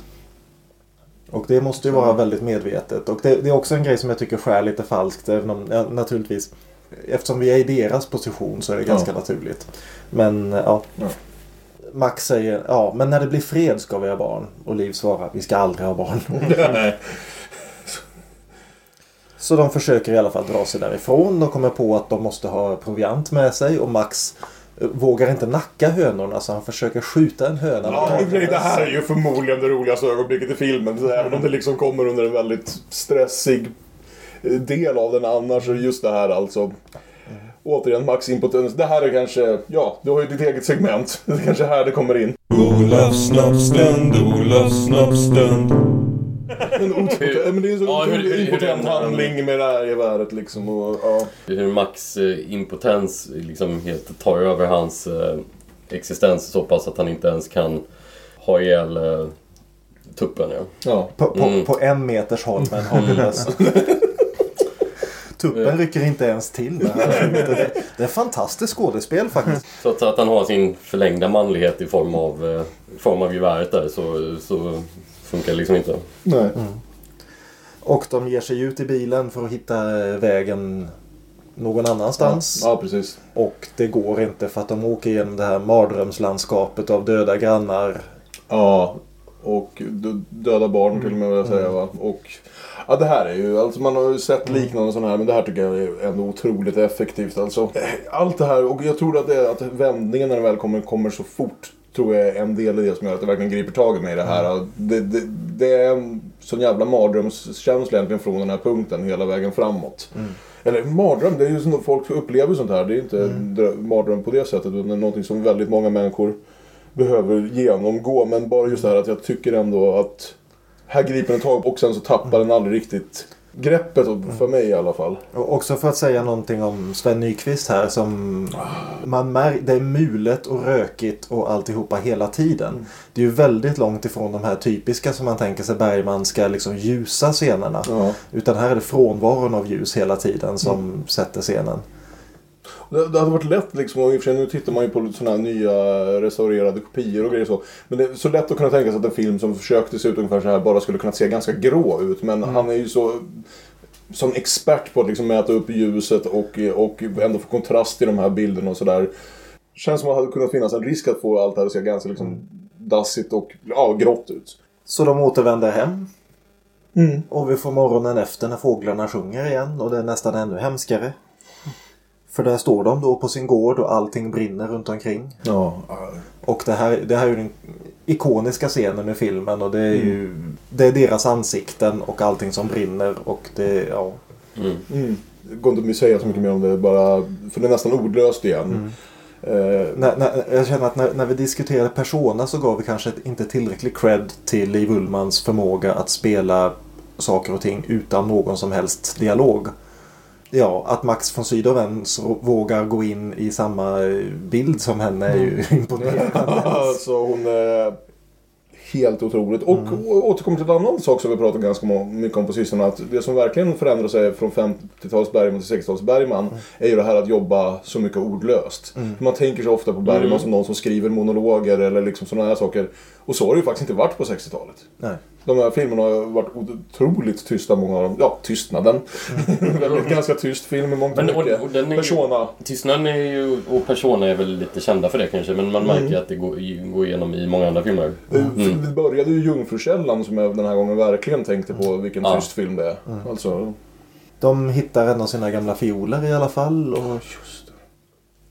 Och det måste ju vara väldigt medvetet. Och det, det är också en grej som jag tycker skär lite falskt. Även om, ja, naturligtvis, eftersom vi är i deras position så är det ganska naturligt. Men ja. Ja. Max säger ja, men när det blir fred ska vi ha barn. Och Liv svarar vi ska aldrig ha barn. Så de försöker i alla fall dra sig därifrån. De kommer på att de måste ha proviant med sig och Max vågar inte nacka hönorna så han försöker skjuta en höna. Ja, det det här är ju förmodligen det roligaste ögonblicket i filmen. Så även om det liksom kommer under en väldigt stressig eh, del av den annars. Just det här alltså. Återigen, Max impotens. Det här är kanske, ja, du har ju ditt eget segment. Det är kanske här det kommer in. Olofs snoppstund, Olofs snoppstund. Men, otroligt, men det är en så Ja, hur- hur- hur impotent den- handling med det här geväret liksom. Och, ja. Hur Max eh, impotens liksom helt tar över hans eh, existens så pass att han inte ens kan ha ihjäl eh, tuppen. Ja. Ja. På, på, Mm. på en meters håll med en hagelbössa. Tuppen rycker inte ens till. Det, här. det, det är fantastiskt skådespel faktiskt. Trots att han har sin förlängda manlighet i form av, eh, i form av geväret där så, så funkar liksom inte. Nej. Och de ger sig ut i bilen för att hitta eh, vägen någon annanstans. Ja, precis. Och det går inte för att de åker igenom det här mardrömslandskapet av döda grannar. Ja, och dö- döda barn till och med vill jag säga va. Och ja, det här är ju, alltså man har ju sett liknande sådana här men det här tycker jag är ändå otroligt effektivt alltså. Allt det här och jag tror att, det, att vändningen när den väl kommer, kommer så fort tror jag är en del i det som gör att det verkligen griper tag i mig i det här. Det, det, det är en sån jävla mardrömskänsla egentligen från den här punkten hela vägen framåt. Eller mardröm, det är ju som folk upplever sånt här. Det är inte drö- mardröm på det sättet utan det är någonting som väldigt många människor behöver genomgå. Men bara just det här att jag tycker ändå att här griper den tag och sen så tappar den aldrig riktigt greppet, för mig i alla fall. Och också för att säga någonting om Sven Nykvist här som man mär, det är mulet och rökigt och alltihopa hela tiden. Det är ju väldigt långt ifrån de här typiska som man tänker sig Bergman ska liksom ljusa scenerna. Ja. Utan här är det frånvaron av ljus hela tiden som sätter scenen. Det, det hade varit lätt liksom, och i och för sig nu tittar man ju på sådana här nya restaurerade kopior och grejer så. Men det är så lätt att kunna tänka sig att en film som försökte se ut ungefär så här bara skulle kunna se ganska grå ut. Men han är ju så som expert på att liksom mäta upp ljuset och, och ändå få kontrast i de här bilderna och sådär. Känns som att det hade kunnat finnas en risk att få allt det här att se ganska liksom dassigt och ja, grått ut. Så de återvänder hem. Mm. Och vi får morgonen efter när fåglarna sjunger igen och det är nästan ännu hemskare. För där står de då på sin gård och allting brinner runt omkring. Ja. Och det här, det här är ju den ikoniska scenen i filmen och det är ju det är deras ansikten och allting som brinner och det, ja. Mm. Det går inte att säga så mycket mer om det bara, för det är nästan ordlöst igen. Eh, När, när, jag känner att när, när vi diskuterade Persona så gav vi kanske inte tillräcklig cred till Liv Ullmans förmåga att spela saker och ting utan någon som helst dialog. Ja, att Max von Sydow ens vågar gå in i samma bild som henne är ju imponerande. alltså hon är helt otroligt. Och å- återkommer till en annan sak som vi pratat ganska mycket om på sistone. Att det som verkligen förändrar sig från 50-tals Bergman till 60-tals Bergman är ju det här att jobba så mycket ordlöst. Man tänker så ofta på Bergman Mm. som någon som skriver monologer eller liksom sådana här saker. Och så har det ju faktiskt inte varit på 60-talet. Nej. De här filmerna har varit otroligt tysta, många av dem. Ja, Tystnaden. Väldigt ganska tyst film i mångt och mycket. Persona. Tystnaden är ju, och Persona är väl lite kända för det kanske. Men man märker Mm. att det går, går igenom i många andra filmer. Mm. Mm. Vi började ju Jungfrukällan som jag den här gången verkligen tänkte på vilken Ja. tyst film det är. Alltså, De hittar en av sina gamla fioler i alla fall. Och,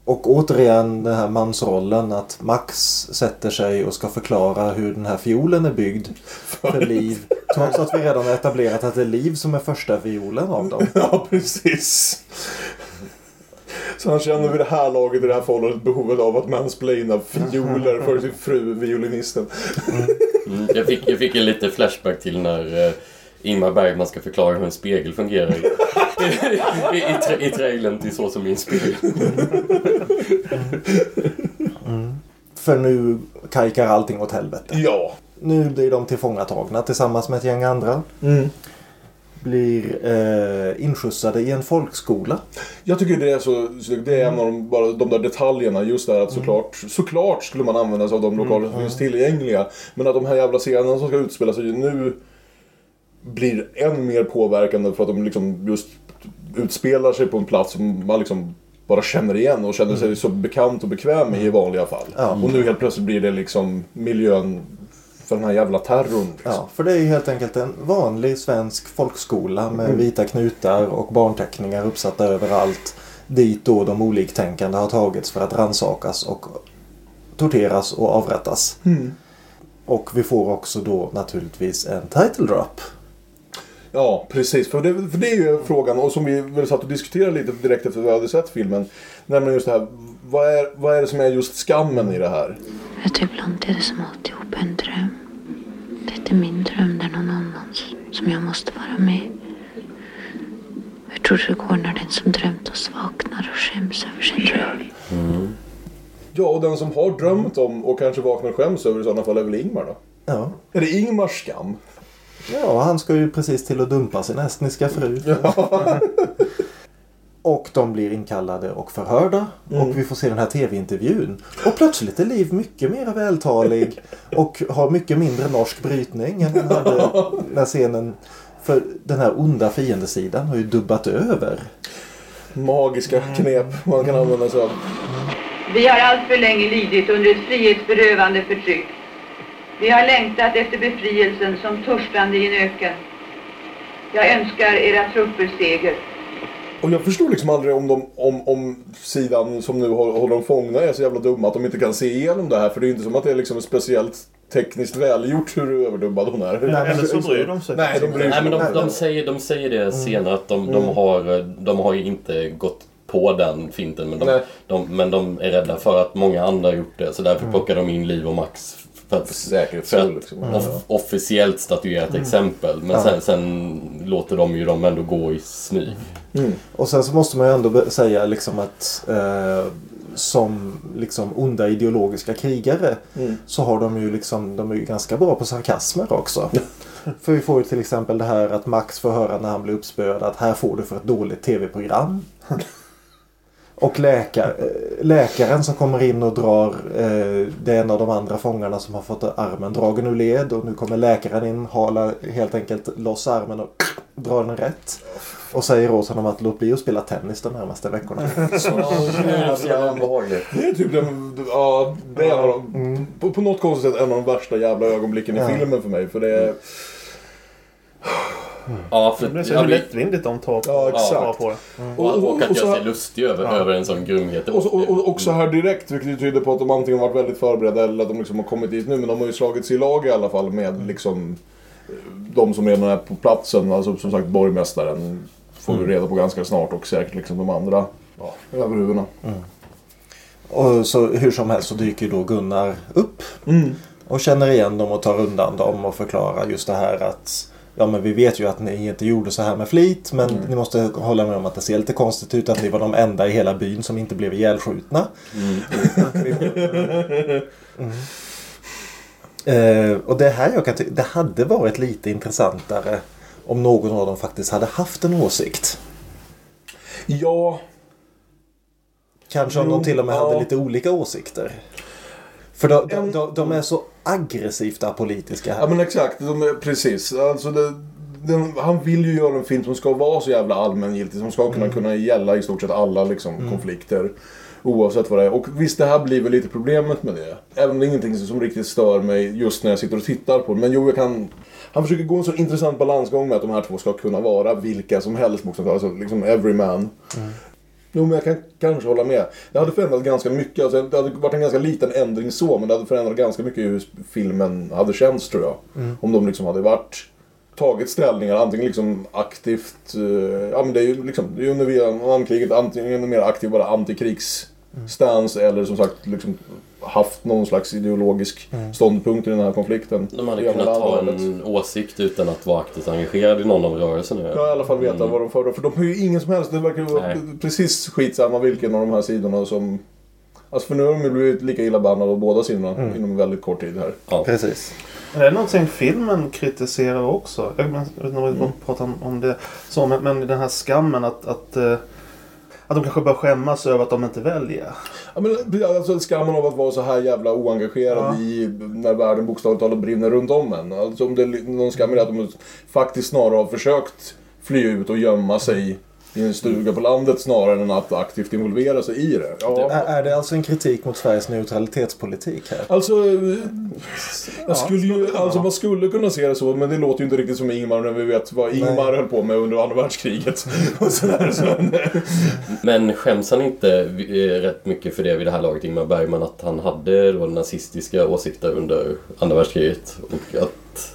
och återigen den här mansrollen att Max sätter sig och ska förklara hur den här fiolen är byggd för Liv. Trots att vi redan har etablerat att det är Liv som är första fiolen av dem. ja, precis. Så han känner vid det här laget i det här förhållandet behovet av att mansplaina fioler för sin fru, violinisten. Mm. Jag, fick, jag fick en lite flashback till när eh, Ingmar Bergman ska förklara hur en spegel fungerar i, i, i, tra- i trailern till Så som min spegel. För nu kajkar allting åt helvete. Ja. Nu blir de tillfångatagna tillsammans med ett gäng andra. Mm. Blir eh, inskjutsade i en folkskola. Jag tycker det är så, det är en av de, bara de där detaljerna. Just det här att såklart, såklart skulle man använda sig av de lokaler som finns tillgängliga. Men att de här jävla scenerna som ska utspela sig nu blir än mer påverkande för att de liksom just utspelar sig på en plats som man liksom bara känner igen och känner sig så bekant och bekväm med i vanliga fall. Ja. Och nu helt plötsligt blir det liksom miljön för den här jävla terrorn. Liksom. Ja, för det är ju helt enkelt en vanlig svensk folkskola med Mm. vita knutar och barnteckningar uppsatta överallt. Dit då de oliktänkande har tagits för att ransakas och torteras och avrättas. Mm. Och vi får också då naturligtvis en title drop. Ja, precis. För det, för det är ju frågan, och som vi väl satt och diskuterade lite direkt efter att vi hade sett filmen. Nämligen just det här, vad är, vad är det som är just skammen i det här? Vet du, ibland är det som alltihop en dröm. Det är inte min dröm, det är någon annans som jag måste vara med. Hur tror du det går när den som drömt oss vaknar och skäms över sin dröm? Ja, och den som har drömt om och kanske vaknar och skäms över i sådana fall är väl Ingmar då? Ja. Är det Ingmars skam? Ja, han ska ju precis till att dumpa sin estniska fru. Och de blir inkallade och förhörda. Mm. Och vi får se den här tv-intervjun. Och plötsligt är Liv mycket mer vältalig. Och har mycket mindre norsk brytning än hon hade när scenen. För den här onda fiendesidan har ju dubbat över. Magiska knep man kan använda sig av. Vi har alltför länge lidit under ett frihetsberövande förtryck. Vi har längtat efter befrielsen som törstande i en öken. Jag önskar era trupper seger. Och jag förstår liksom aldrig om, de, om, om sidan som nu håller dem fångna är så jävla dumma att de inte kan se igenom det här. För det är ju inte som att det är liksom speciellt tekniskt välgjort hur överdubbad hon är. Eller så bryr de sig. Nej, de bryr sig Nej, men de, de, säger, de säger det senare att de, de, Mm. har, de har inte gått på den finten. Men de, Nej. de, men de är rädda för att många andra har gjort det. Så därför plockar de in Liv och Max. För att, säkerhets för skull, att liksom. off, Ja. officiellt statuera ett Mm. exempel. Men Ja. sen, sen låter de ju dem ändå gå i smyg. Och sen så måste man ju ändå säga liksom att eh, som liksom onda ideologiska krigare Mm. så har de ju liksom, de är ju ganska bra på sarkasmer också. För vi får ju till exempel det här att Max får höra när han blir uppspöad att här får du för ett dåligt tv-program. Och läkar, eh, läkaren som kommer in och drar, eh, det är en av de andra fångarna som har fått armen dragen ur led och nu kommer läkaren in, halar helt enkelt loss armen och drar den rätt. Och säger åt honom att låt bli att spela tennis de närmaste veckorna. Så jävla obehagligt. Det är typ den, ja, det är en av de, på, på något konstigt sätt en av de värsta jävla ögonblicken i Ja. filmen för mig. För det är... Ja, för Det blir så ja, hur vi- lättvindigt de tar på, Ja, exakt. på det. Och, och, och att göra sig lustig över, Ja. över en sån grymhet. Och, så- och, och också här direkt, vilket tyder på att de antingen varit väldigt förberedda eller att de liksom har kommit dit nu. Men de har ju slagits i lag i alla fall med liksom eh, de som redan är på platsen. Alltså som sagt borgmästaren får vi Mm. reda på ganska snart och säkert liksom de andra ja, överhuvudena. Och så hur som helst så dyker då Gunnar upp. Mm. Och känner igen dem och tar undan dem och förklarar just det här att Ja men vi vet ju att ni inte gjorde så här med flit men Mm. ni måste hålla med om att det ser lite konstigt ut att ni var de enda i hela byn som inte blev ihjälskjutna. Eh, och det här jag kan det hade varit lite intressantare om någon av dem faktiskt hade haft en åsikt. Ja. Kanske om Jo, de till och med ja. hade lite olika åsikter. För de, de, de, de är så aggressivt apolitiska här. Ja men exakt, de precis. Alltså det, den, han vill ju göra en film som ska vara så jävla allmängiltig. Som ska kunna, kunna gälla i stort sett alla liksom, konflikter. Oavsett vad det är. Och visst, det här blir väl lite problemet med det. Även om det är ingenting som riktigt stör mig just när jag sitter och tittar på det. Men jo, jag kan... Han försöker gå en så intressant balansgång med att de här två ska kunna vara vilka som helst. Alltså liksom every man. Jo, men jag kan kanske hålla med. Det hade förändrat ganska mycket. Alltså, det hade varit en ganska liten ändring så, men det hade förändrat ganska mycket hur filmen hade känts tror jag. Mm. Om de liksom hade varit tagit ställningar, antingen liksom aktivt, eh, ja men det är ju liksom, det är under Vietnamkriget, antingen mer aktiv bara antikrigsstans eller som sagt liksom haft någon slags ideologisk Mm. ståndpunkt i den här konflikten. De hade kunnat ha en åsikt utan att vara aktivt engagerad i någon av rörelserna. Ja, i alla fall veta vad de föredrar. För de har ju ingen som helst, det verkar ju vara Nej. precis skitsamma vilken av de här sidorna som... Alltså för nu har de ju blivit lika illa behandlade av båda sidorna Mm. inom väldigt kort tid här. Precis. Men Det är någonting filmen kritiserar också. Jag vet inte om vi pratar om, om det. Så, men, men den här skammen att, att, eh, att de kanske bör skämmas över att de inte väljer. Ja, men, alltså, skammen av att vara så här jävla oengagerad Ja. i när världen bokstavligt talat brinner runt om en. Alltså om det är någon skam i det att de faktiskt snarare har försökt fly ut och gömma sig i en stuga på landet snarare än att aktivt involvera sig i det. Ja. Är, är det alltså en kritik mot Sveriges neutralitetspolitik här? Alltså, eh, jag skulle ju, alltså man skulle kunna se det så, men det låter ju inte riktigt som Ingmar när vi vet vad Ingmar höll på med under andra världskriget. Och sådär, så, Men skäms han inte eh, rätt mycket för det vid det här laget, Ingmar Bergman, att han hade då nazistiska åsikter under andra världskriget? Och att...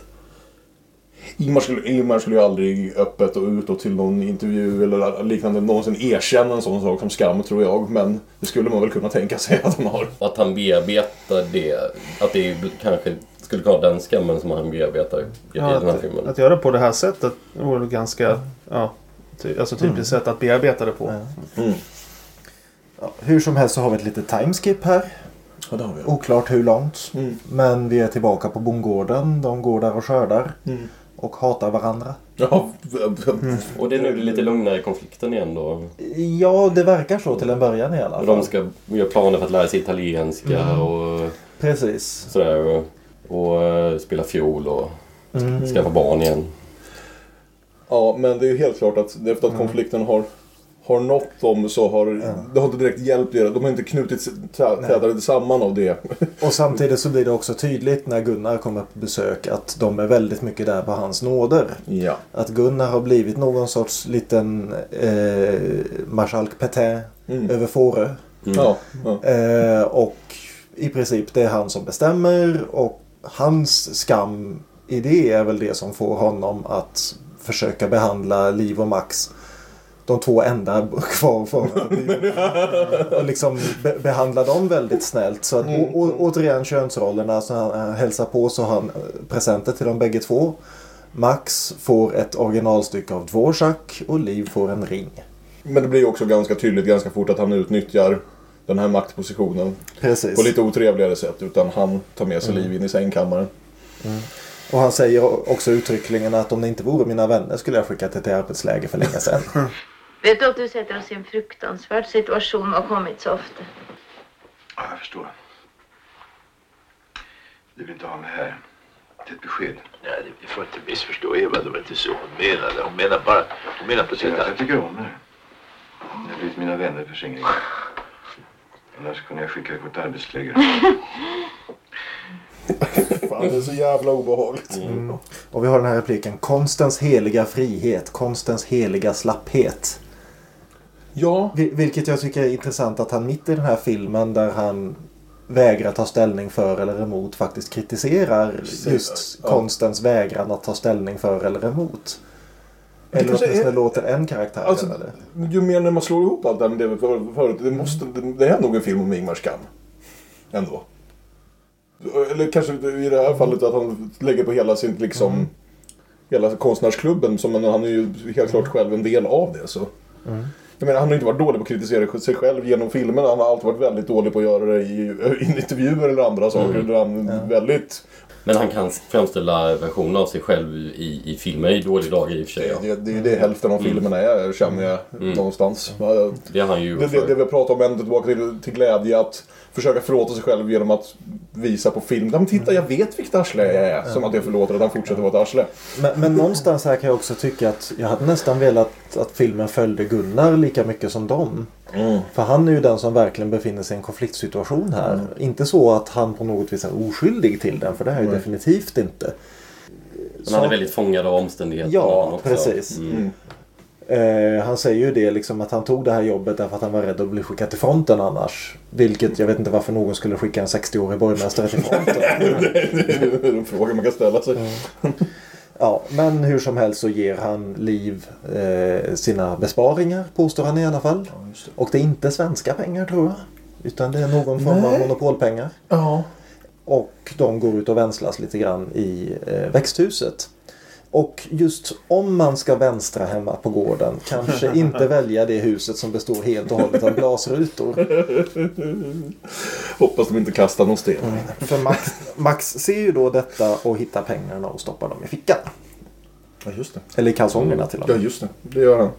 Ingmar, skulle, Ingmar skulle ju aldrig öppet och utåt till någon intervju eller liknande någonsin erkänna en sån sak som skam, tror jag. Men det skulle man väl kunna tänka sig att han har. Att han bearbetar det. Att det kanske skulle vara den skammen som han bearbetar i Ja, den här att, filmen. att göra det på det här sättet vore ganska ja, ty, alltså typiskt Mm. sätt att bearbeta det på. Ja, hur som helst så har vi ett litet timeskip här. Ja, det har vi. Oklart hur långt. Mm. Men vi är tillbaka på bondgården. De går där och skördar. Mm. och hatar varandra. Ja. Och det är nu det lite lugnare i konflikten igen då. Ja, det verkar så till en början i alla Och fall. de ska göra planer för att lära sig italienska Mm. och Precis. sådär. Och, och eh, spela fiol och Mm. skaffa barn igen. Ja, men det är ju helt klart att efter att konflikten har, har nått dem så har det har inte direkt hjälpt er. De har inte knutit tä- tätare samman av det. Och samtidigt så blir det också tydligt när Gunnar kommer på besök att de är väldigt mycket där på hans nåder. Ja. Att Gunnar har blivit någon sorts liten eh, marskalk Pétain Mm. över Fårö. Ja, ja. Eh, och i princip det är han som bestämmer och hans skam i det är väl det som får honom att försöka behandla Liv och Max de två enda kvar för och liksom be- behandla dem väldigt snällt. Så att, Mm. å, å, återigen könsrollerna. Så han, han hälsar på så har han eh, presenter till dem bägge två. Max får ett originalstycke av Dvorak och Liv får en ring. Men det blir också ganska tydligt ganska fort att han utnyttjar den här maktpositionen. Precis. På lite otrevligare sätt. Utan han tar med sig Mm. Liv in i sängkammaren. Och han säger också uttryckligen att om det inte vore mina vänner skulle jag skickat det till arbetsläger för länge sedan. Vet du att du sätter oss i en fruktansvärd situation och har kommit så ofta? Ja, jag förstår. Du vill inte ha mig här. Det är ett besked. Nej, det- vi får inte missförstå Eva. Det var inte så hon menade. Hon menar bara... Hon menar på sätt jag tycker om er. Ni har blivit mina vänner för skingring. Annars kunde jag skicka er på ett arbetsläger. Fan, det är så jävla obehagligt. Mm. Och vi har den här repliken. Konstens heliga frihet. Konstens heliga slapphet. Ja. Vil- Vilket jag tycker är intressant att han mitt i den här filmen där han vägrar ta ställning för eller emot faktiskt kritiserar Precis. just Ja. konstens vägran att ta ställning för eller emot. Eller åtminstone är- låter en karaktär Alltså, det. ju mer när man slår ihop allt det här med det vi för- förut. Det, måste, det, är nog en film om Ingmars skam. Ändå. Eller kanske i det här fallet att han lägger på hela sin liksom... Hela konstnärsklubben. Som han är ju helt klart själv en del av det. Så. Mm. Jag menar, han har inte varit dålig på att kritisera sig själv genom filmerna. Han har alltid varit väldigt dålig på att göra det i, i intervjuer eller andra saker. Mm. Där han väldigt... Men han kan framställa versioner av sig själv i, i filmer i dåliga dagar i och för sig. Det, det är ju det hälften av Mm. filmerna är, känner jag Mm. någonstans. Det har han ju Det, det, det vi pratar om ända tillbaka till, till glädje att försöka förlåta sig själv genom att visa på film. Ja, men titta, jag vet vilket arsle jag är. Som att det förlåter att han fortsätter vara ett arsle. Men, men någonstans här kan jag också tycka att jag hade nästan velat att filmen följde Gunnar lika mycket som dem. Mm. För han är ju den som verkligen befinner sig i en konfliktsituation här. Inte så att han på något vis är oskyldig till den, för det är han ju Nej. definitivt inte. Men han är väldigt fångad av omständigheterna. Ja, precis. Mm. Eh, han säger ju det liksom att han tog det här jobbet därför att han var rädd att bli skickad till fronten annars. Vilket jag vet inte varför någon skulle skicka en 60-årig borgmästare till fronten. det är en fråga man kan ställa sig. Ja, men hur som helst så ger han Liv eh, sina besparingar, påstår han i alla fall. Och det är inte svenska pengar tror jag. Utan det är någon form av Nej. monopolpengar. Ja. Och de går ut och vänslas lite grann i eh, växthuset. Och just om man ska vänstra hemma på gården kanske inte välja det huset som består helt och hållet av glasrutor. Hoppas de inte kastar någon sten. För Max, Max ser ju då detta och hittar pengarna och stoppar dem i fickan. Ja, just det. Eller i kalsongerna till och med. Ja, just det. Det gör han.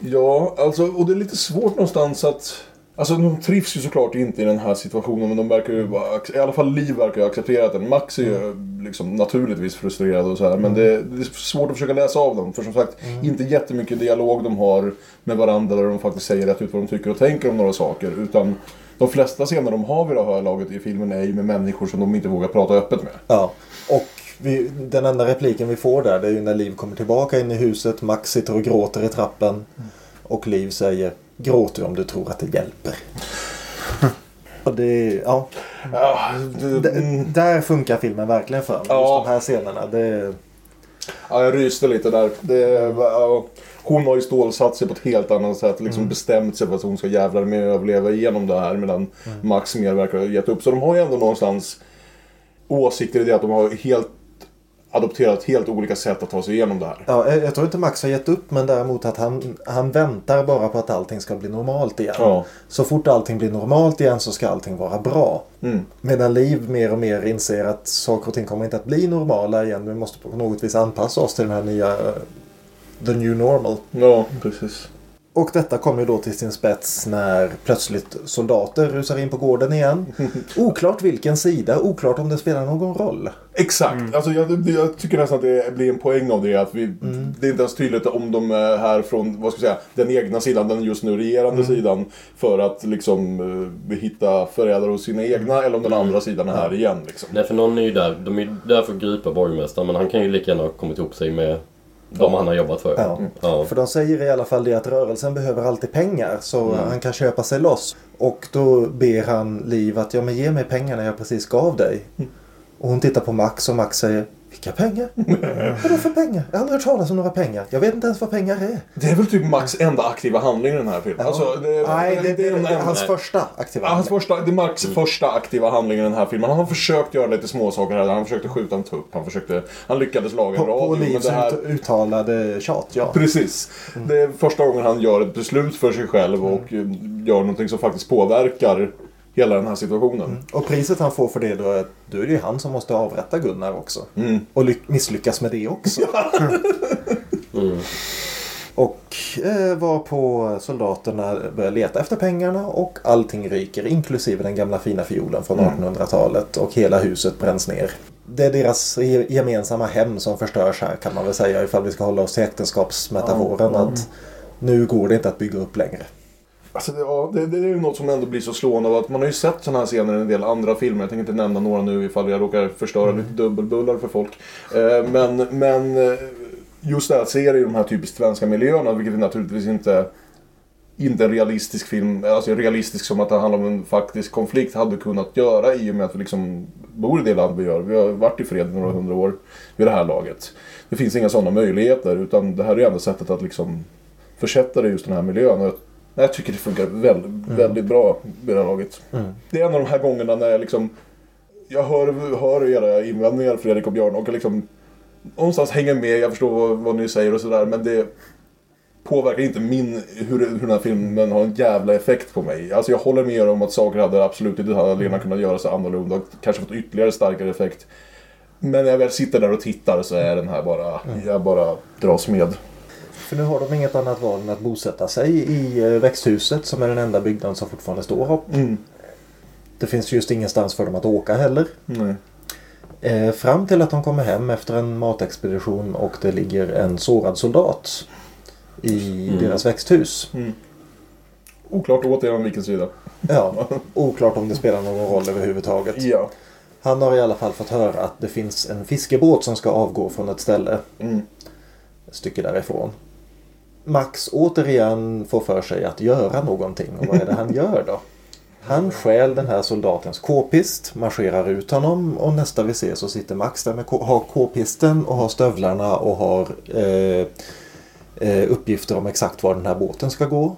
Ja, alltså, och det är lite svårt någonstans att... Alltså de trivs ju såklart inte i den här situationen men de verkar ju vara, i alla fall Liv verkar ju ha accepterat den. Max är ju liksom naturligtvis frustrerad och så här men det, det är svårt att försöka läsa av dem. För som sagt, inte jättemycket dialog de har med varandra där de faktiskt säger rätt ut vad de tycker och tänker om några saker. Utan de flesta scener de har vid det här laget i filmen är ju med människor som de inte vågar prata öppet med. Ja, och vi, den enda repliken vi får där det är ju när Liv kommer tillbaka in i huset. Max sitter och gråter i trappen. Och Liv säger Gråt du om du tror att det hjälper. och det, ja. D- där funkar filmen verkligen för mig. Ja. Just de här scenerna. Det, Ja, jag ryste lite där. Det, ja, hon har ju stålsatt sig på ett helt annat sätt. Liksom Mm. bestämt sig för att hon ska jävlar med överleva igenom det här. Medan Mm. Max mer verkar ha gett upp. Så de har ju ändå någonstans åsikter i det att de har helt adopterat helt olika sätt att ta sig igenom det här. Ja, jag tror inte Max har gett upp men däremot att han, han väntar bara på att allting ska bli normalt igen. Ja. Så fort allting blir normalt igen så ska allting vara bra. Mm. Medan Liv mer och mer inser att saker och ting kommer inte att bli normala igen. Vi måste på något vis anpassa oss till den här nya eh, The New Normal. Ja, precis. Och detta kommer ju då till sin spets när plötsligt soldater rusar in på gården igen. Oklart vilken sida, oklart om det spelar någon roll. Exakt. Alltså jag, jag tycker nästan att det blir en poäng av det. Att vi, Mm. Det är inte ens tydligt om de är här från vad ska jag säga, den egna sidan, den just nu regerande Mm. sidan. För att liksom eh, hitta förrädare hos sina egna eller om den andra sidan är här igen. Liksom. Nej, för någon är ju där. De är ju där för att gripa borgmästaren. Men han kan ju lika gärna ha kommit ihop sig med de han har jobbat för. Ja. Ja. För de säger i alla fall det att rörelsen behöver alltid pengar så Mm. han kan köpa sig loss. Och då ber han Liv att ja men ge mig pengarna jag precis gav dig. Och hon tittar på Max och Max säger vilka pengar? Vadå för pengar? Jag har aldrig hört talas om några pengar. Jag vet inte ens vad pengar är. Det är väl typ Max enda aktiva handling i den här filmen. Ja. Alltså, det, Nej, det, det, det är hans första aktiva Ja, hans handling. första, det är Max första aktiva handling i den här filmen. Han har försökt göra lite småsaker här. Han försökte skjuta en tupp. Han, försökte, han lyckades laga en radio. på Livs här, ut, uttalade tjat, ja. Precis. Det är första gången han gör ett beslut för sig själv och eh, gör någonting som faktiskt påverkar hela den här situationen. Och priset han får för det då är att då är det ju han som måste avrätta Gunnar också. Mm. Och ly- misslyckas med det också. Mm. Och eh, var på soldaterna börjar leta efter pengarna och allting ryker inklusive den gamla fina fiolen från Mm. 1800-talet och hela huset bränns ner. Det är deras ge- gemensamma hem som förstörs här kan man väl säga ifall vi ska hålla oss till äktenskapsmetaforen Ja, ja. att nu går det inte att bygga upp längre. Alltså det, ja, det, det är ju något som ändå blir så slående av att man har ju sett sådana här scener i en del andra filmer. Jag tänker inte nämna några nu ifall jag råkar förstöra lite dubbelbullar för folk. Eh, men, men eh, just det här att se det i de här typiskt svenska miljöerna, vilket är naturligtvis inte inte en realistisk film, alltså realistisk som att det handlar om en faktisk konflikt hade kunnat göra i och med att vi liksom bor i det land vi gör. Vi har varit i fred i några hundra år vid det här laget. Det finns inga sådana möjligheter utan det här är ju enda sättet att liksom försätta det i just den här miljön. Och jag, tycker det funkar väldigt, väldigt bra vid det här laget. Mm. Det är en av de här gångerna när jag liksom jag hör, hör era invändningar Fredrik och Björn och liksom någonstans hänger med, jag förstår vad, vad ni säger och sådär men det påverkar inte min, hur, hur den här filmen har en jävla effekt på mig. Alltså jag håller med er om att saker hade absolut inte hade kunnat göra sig annorlunda och kanske fått ytterligare starkare effekt. Men när jag väl sitter där och tittar så är den här bara, jag bara dras med. För nu har de inget annat val än att bosätta sig i eh, växthuset som är den enda byggnaden som fortfarande står upp. Mm. Det finns just ingenstans för dem att åka heller. Nej. Eh, fram till att de kommer hem efter en matexpedition och det ligger en sårad soldat i Mm. deras växthus. Mm. Oklart återigen vilken sida. Ja, oklart om det spelar någon roll överhuvudtaget. Ja. Han har i alla fall fått höra att det finns en fiskebåt som ska avgå från ett ställe Mm. ett stycke därifrån. Max återigen får för sig att göra någonting. Och vad är det han gör då? Han stjäl den här soldatens k-pist, marscherar ut honom och nästa vi ser så sitter Max där med har k-pisten och har stövlarna och har eh, eh, uppgifter om exakt var den här båten ska gå.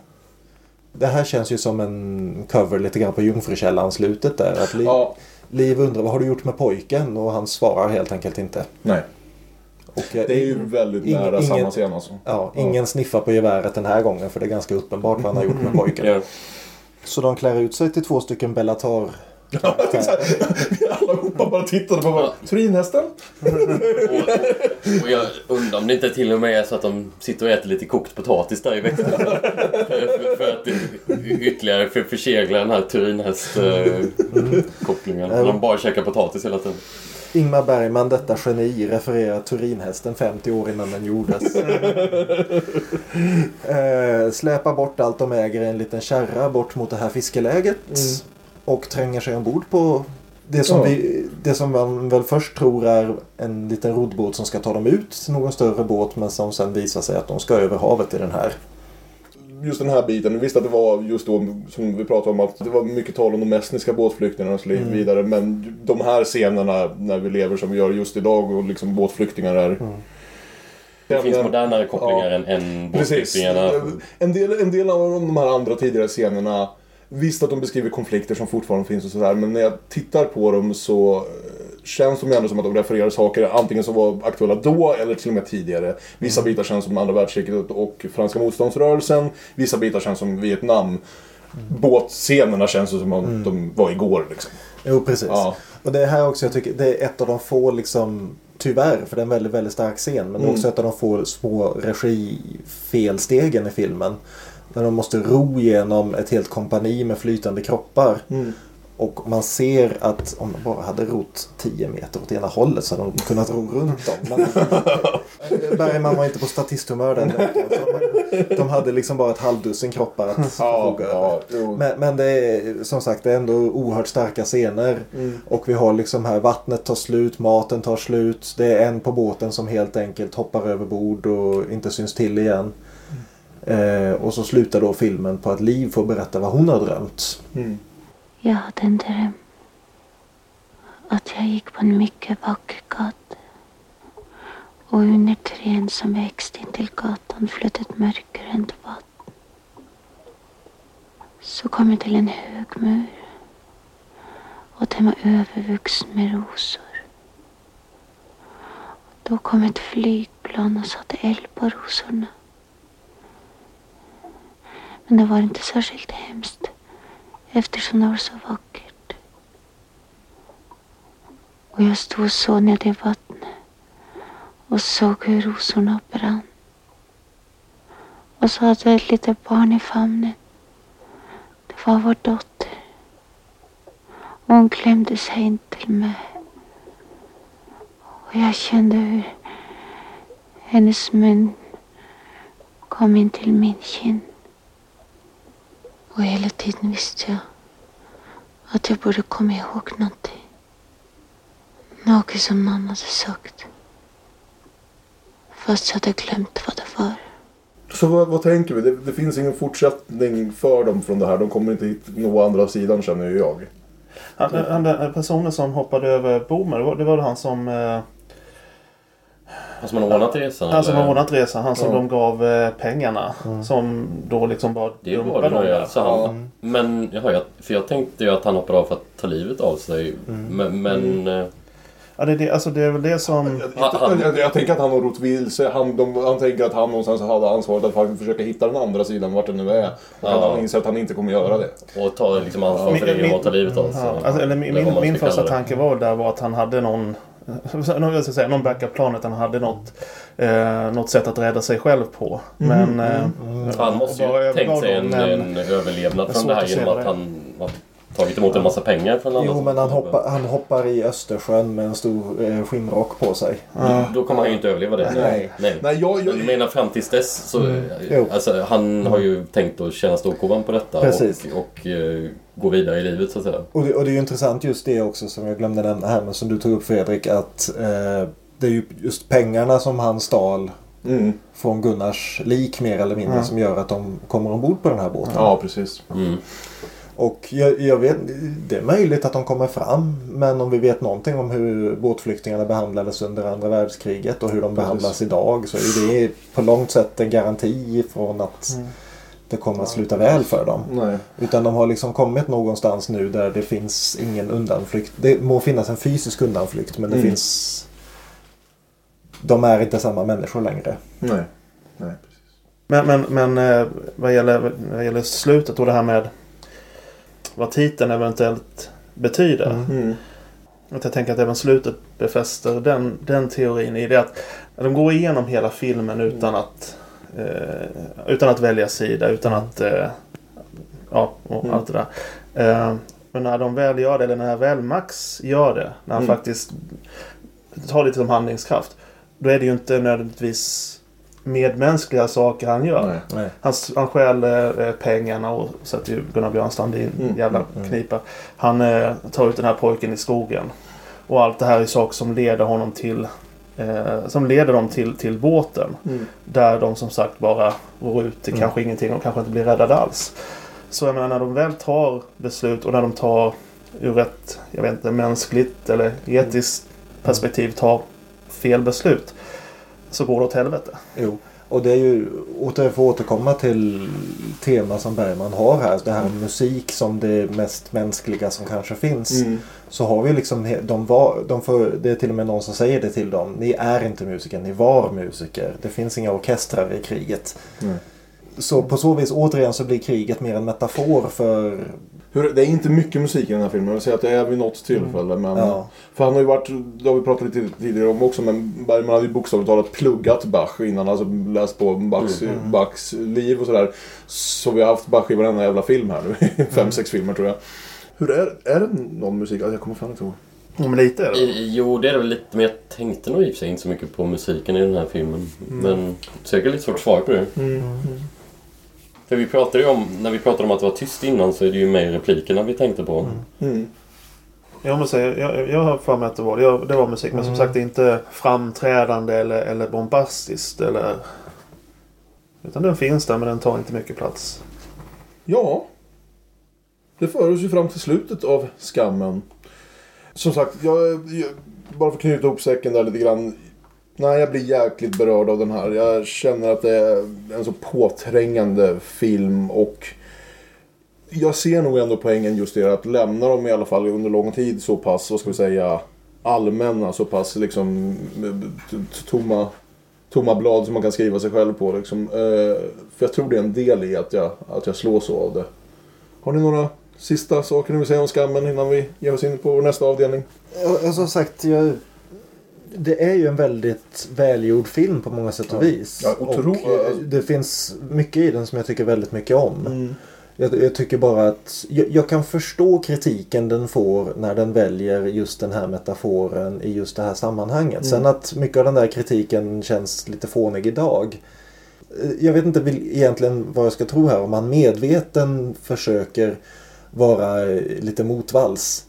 Det här känns ju som en cover lite grann på Jungfrukällan-slutet där. Att Liv, Ja. Liv undrar vad har du gjort med pojken? Och han svarar helt enkelt inte. Nej. Och, eh, Det är ju väldigt ing- nära ingen- samma scen alltså. Ja, ingen sniffar på geväret den här gången för det är ganska uppenbart vad han har gjort med pojken. Ja. Så de klär ut sig till två stycken Bellatar. Allihopa bara tittade på varandra. Turinhästen? Och jag undrar om det inte till och med är så att de sitter och äter lite kokt potatis där i växten. för, för, för att ytterligare för, försegla den här Turinhäst-kopplingen. Mm. de bara käkar potatis hela tiden. Ingmar Bergman, detta geni, refererar Turinhästen 50 år innan den gjordes. eh, släpar bort allt de äger i en liten kärra bort mot det här fiskeläget. Och tränger sig ombord på det som, Ja. vi, det som man väl först tror är en liten roddbåt som ska ta dem ut till någon större båt men som sen visar sig att de ska över havet i den här. Just den här biten. Visst att det var just då som vi pratade om att det var mycket tal om de estniska båtflyktingarna och så Mm. vidare. Men de här scenerna när vi lever som vi gör just idag och liksom båtflyktingar är... Mm. Det finns modernare kopplingar än, än Precis. båtflyktingarna. En del, en del av de här andra tidigare scenerna Visst att de beskriver konflikter som fortfarande finns och sådär men när jag tittar på dem så känns de ju ändå som att de refererar saker antingen som var aktuella då eller till och med tidigare. Vissa bitar känns som andra världskriget och franska motståndsrörelsen. Vissa bitar känns som Vietnam. Båtscenerna känns som om de var igår liksom. Jo, precis. Ja. Och det här också, jag tycker, det är ett av de få liksom Tyvärr, för det är en väldigt, väldigt stark scen. Men det är också Mm. ett av de få små regifelstegen i filmen. När de måste ro genom ett helt kompani med flytande kroppar. Mm. Och man ser att om de bara hade rott 10 meter åt ena hållet så hade de kunnat ro runt dem. Men Bergman var inte på statisthumör den veckan. De- De hade liksom bara ett halvdussin kroppar att förfoga över. Men, men det är som sagt det är ändå oerhört starka scener. Mm. Och vi har liksom här vattnet tar slut, maten tar slut. Det är en på båten som helt enkelt hoppar över bord och inte syns till igen. Eh, och så slutar då filmen på att Liv får berätta vad hon har drömt. Jag hade en dröm. Att jag gick på en mycket vacker gata. Och under träd som växte intill gatan flöt ett mörkgrönt vatten. Så kom jag till en hög mur. Och den var övervuxen med rosor. Då kom ett flygplan och satte eld på rosorna. Men det var inte särskilt hemskt eftersom det var så vackert. Och jag stod och såg ner i vattnet och såg hur rosorna brann. Och så hade jag ett litet barn i famnen. Det var vår dotter. Och hon klämde sig in till mig. Och jag kände hur hennes mun kom in till min kind. Och hela tiden visste jag att jag borde komma ihåg någonting. Något som någon hade sagt. Fast jag hade glömt vad det var. Så vad, vad tänker vi? Det, det finns ingen fortsättning för dem från det här. De kommer inte hit nå andra sidan känner ju jag. Han, han, den personen som hoppade över bommen, det var, det var han som... Eh, Han som har ordnat resan? han som har ordnat resan. Han som Ja. de gav eh, pengarna. Som då liksom bara Det var det ja. Så han, Men jaha, jag, för jag tänkte ju att han hoppade av för att ta livet av sig. Men... men eh, Ja, det, är det, alltså det är väl det som... Jag, jag, jag tänker att han har rott vilse. Han, de, han tänker att han någonstans hade ansvaret att faktiskt försöka hitta den andra sidan vart den nu är. Och Ja. att han inser att han inte kommer göra det. Och ta liksom ansvar för det genom att ta livet av sig. Ja, alltså, eller min, min, min första det. tanke var där var att han hade någon, jag ska säga, någon backup-plan att han hade något, eh, något sätt att rädda sig själv på. Mm, Men... eh, Han måste och bara ju tänkt sig en, men- en överlevnad från det här genom att det han har tagit emot en massa pengar från andra. Jo, men han hoppar, han hoppar i Östersjön med en stor eh, skinnrock på sig. Då, då kommer han ju inte överleva det. Nej. Nej. Nej, jag, jag... menar fram tills dess så... Mm. Alltså, han har ju tänkt att tjäna storkovan på detta Precis. och, och eh, gå vidare i livet så att säga. Och det, och det är ju intressant just det också som jag glömde nämna här men som du tog upp Fredrik att eh, det är ju just pengarna som han stal Mm. från Gunnars lik mer eller mindre Ja. som gör att de kommer ombord på den här båten. Ja, precis. Och jag, jag vet, det är möjligt att de kommer fram men om vi vet någonting om hur båtflyktingarna behandlades under andra världskriget och hur de Precis. behandlas idag så är det på långt sätt en garanti från att Mm. Det kommer att sluta väl för dem. Nej. Utan de har liksom kommit någonstans nu där det finns ingen undanflykt. Det må finnas en fysisk undanflykt men det Mm. finns... De är inte samma människor längre. Nej. Nej. Men, men, men eh, vad, gäller, vad gäller slutet och det här med vad titeln eventuellt betyder. Mm. Att jag tänker att även slutet befäster den, den teorin i det att de går igenom hela filmen utan att eh, utan att välja sida, utan att eh, ja, och Mm. allt det där. Eh, men när de väl gör det, eller när väl Max gör det, när han Mm. faktiskt tar lite som handlingskraft. Då är det ju inte nödvändigtvis medmänskliga saker han gör. Nej. Nej. Han, han stjäl eh, pengarna och sätter ju Gunnar Björnstrand i en Mm. jävla knipa. Han eh, tar ut den här pojken i skogen. Och allt det här är saker som leder honom till eh, som leder dem till, till båten. Mm. Där de som sagt bara går ut till Mm. kanske ingenting och kanske inte blir räddade alls. Så jag menar när de väl tar beslut och när de tar ur ett jag vet inte, mänskligt eller etiskt perspektiv tar fel beslut. Så går det åt helvete. Jo. Och det är ju, åter för att återkomma till tema som Bergman har här. Det här med musik som det mest mänskliga som kanske finns. Mm. Så har vi liksom, de var, de får, det är till och med någon som säger det till dem. Ni är inte musiker, ni var musiker. Det finns inga orkestrar i kriget. Nej. Så på så vis återigen så blir kriget mer en metafor för... Hur, det är inte mycket musik i den här filmen. Jag vill säga att det är vid något tillfälle. Men, Ja. För han har ju varit, det har vi pratat lite tidigare om också, men Bergman hade ju bokstavligt talat pluggat Bach innan. Alltså läst på Bachs, Mm. Bachs liv och sådär. Så vi har haft Bach i varenda jävla film här nu. Fem, Mm. sex filmer tror jag. Hur är, är det någon musik? Alltså, jag kommer fan inte ihåg. Ja, men lite är det. Jo, det är det väl lite. Men jag tänkte nog i och för sig inte så mycket på musiken i den här filmen. Mm. Men säkert lite svårt att svara på det. För vi pratade ju om, när vi pratade om att det var tyst innan så är det ju mer replikerna vi tänkte på. Mm. Jag måste säga, jag, jag har för mig att det var, det, det var musik. Men som Mm. sagt inte framträdande eller, eller bombastiskt. Eller, utan den finns där men den tar inte mycket plats. Ja. Det för oss ju fram till slutet av skammen. Som sagt, jag, jag, bara för att knyta ihop säcken där lite grann. Nej, jag blir jäkligt berörd av den här. Jag känner att det är en så påträngande film och jag ser nog ändå poängen just det att lämna dem i alla fall under lång tid så pass, vad ska vi säga, allmänna, så pass liksom tomma, tomma blad som man kan skriva sig själv på. Liksom. Eh, för jag tror det är en del i att jag, att jag slås av det. Har ni några sista saker ni vill säga om skammen innan vi ger oss in på vår nästa avdelning? Jag, Som sagt, jag, det är ju en väldigt välgjord film på många sätt och vis. Ja, otro- och eh, det finns mycket i den som jag tycker väldigt mycket om. Jag, jag tycker bara att jag, jag kan förstå kritiken den får när den väljer just den här metaforen i just det här sammanhanget. Mm. Sen att mycket av den där kritiken känns lite fånig idag. Eh, Jag vet inte egentligen vad jag ska tro här. Om man medveten försöker vara eh, lite motvalls.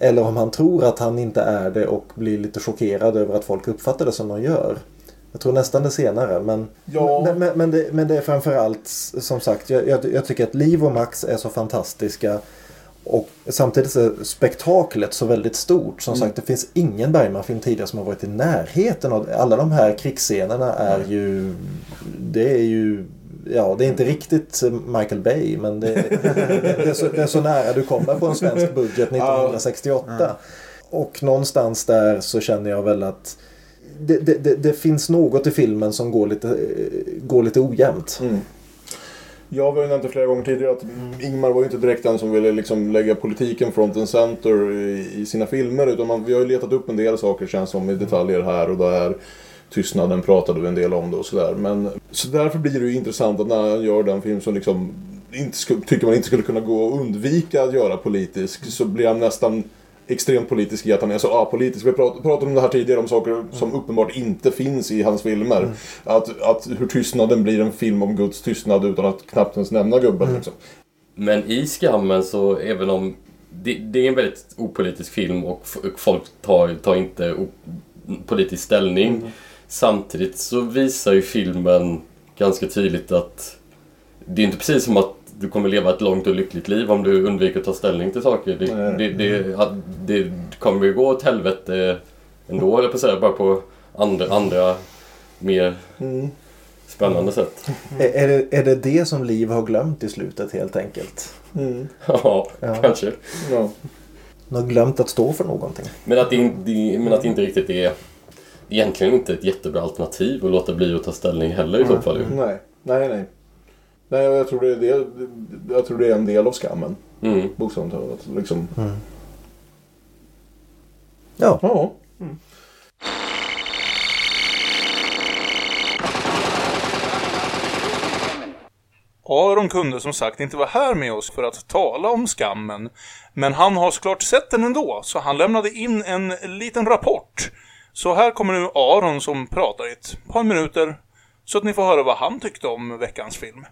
Eller om han tror att han inte är det och blir lite chockerad över att folk uppfattar det som de gör. Jag tror nästan det senare. Men, Ja. men, men, men, det, men det är framförallt som sagt. Jag, jag, jag tycker att Liv och Max är så fantastiska. Och samtidigt är spektaklet så väldigt stort. Som Mm. sagt det finns ingen Bergman-film tidigare som har varit i närheten av Alla de här krigsscenerna är ju... Det är ju... Ja, det är inte riktigt Michael Bay men det, det, är, så, det är så nära du kommer på en svensk budget 1968. Och någonstans där så känner jag väl att det, det, det, finns något i filmen som går lite, går lite ojämnt. Mm. Jag har ju nämnt det flera gånger tidigare att Ingmar var ju inte direkt den som ville liksom lägga politiken front and center i, i sina filmer. Utan man, vi har ju letat upp en del saker känns som i detaljer här och där. Tystnaden pratade vi en del om det och sådär. Men så därför blir det ju intressant att när han gör den film som liksom inte skulle, tycker man inte skulle kunna gå att undvika att göra politisk så blir han nästan extremt politisk i att han är så apolitisk. Vi prat- pratade om det här tidigare om saker som uppenbart inte finns i hans filmer. Att, att hur tystnaden blir en film om Guds tystnad utan att knappt ens nämna gubben. Liksom. Men i Skammen så även om det, det är en väldigt opolitisk film och folk tar, tar inte politisk ställning. Samtidigt så visar ju filmen ganska tydligt att det är inte precis som att du kommer leva ett långt och lyckligt liv om du undviker att ta ställning till saker. Det, det, det, det kommer ju gå åt helvete ändå, eller på säga, bara på andra, andra mer Mm. spännande sätt. Är, är, det, är det det som Liv har glömt i slutet helt enkelt? Mm. Ja, Ja. kanske. Ja. De har glömt att stå för någonting. Men att det, men att det inte riktigt är egentligen inte ett jättebra alternativ att låta bli att ta ställning heller i så fall. Nej, nej, nej. Nej, jag tror det är, det, jag tror det är en del av skammen. Mm. Bokstavligt talat. Liksom. Ja. Ja. Aron kunde som sagt inte vara här med oss för att tala om skammen. Men han har såklart sett den ändå, så han lämnade in en liten rapport. Så här kommer nu Aron som pratar i ett par minuter, så att ni får höra vad han tyckte om veckans film.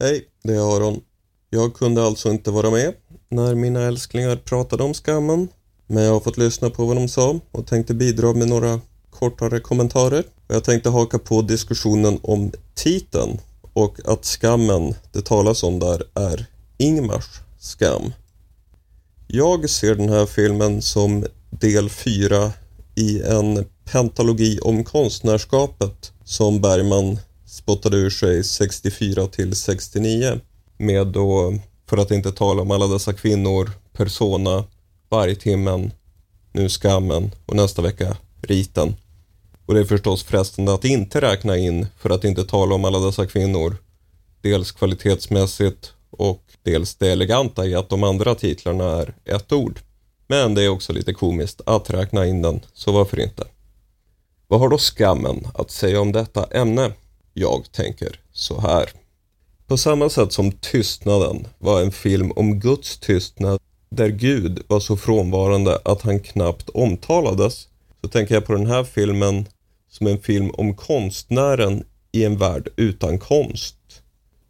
Hej, det är Aron. Jag kunde alltså inte vara med när mina älsklingar pratade om skammen. Men jag har fått lyssna på vad de sa och tänkte bidra med några kortare kommentarer. Och Jag tänkte haka på diskussionen om titeln och att skammen det talas om där är Ingmars skam. Jag ser den här filmen som del 4 i en pentalogi om konstnärskapet som Bergman spottade ur sig 64 till 69 med då, för att inte tala om alla dessa kvinnor, Persona, Vargtimmen, nu Skammen och nästa vecka Riten. Och det är förstås frestande att inte räkna in, för att inte tala om alla dessa kvinnor, dels kvalitetsmässigt och dels det eleganta i att de andra titlarna är ett ord. Men det är också lite komiskt att räkna in den, så varför inte? Vad har då skammen att säga om detta ämne? Jag tänker så här. På samma sätt som Tystnaden var en film om Guds tystnad där Gud var så frånvarande att han knappt omtalades så tänker jag på den här filmen som en film om konstnären i en värld utan konst.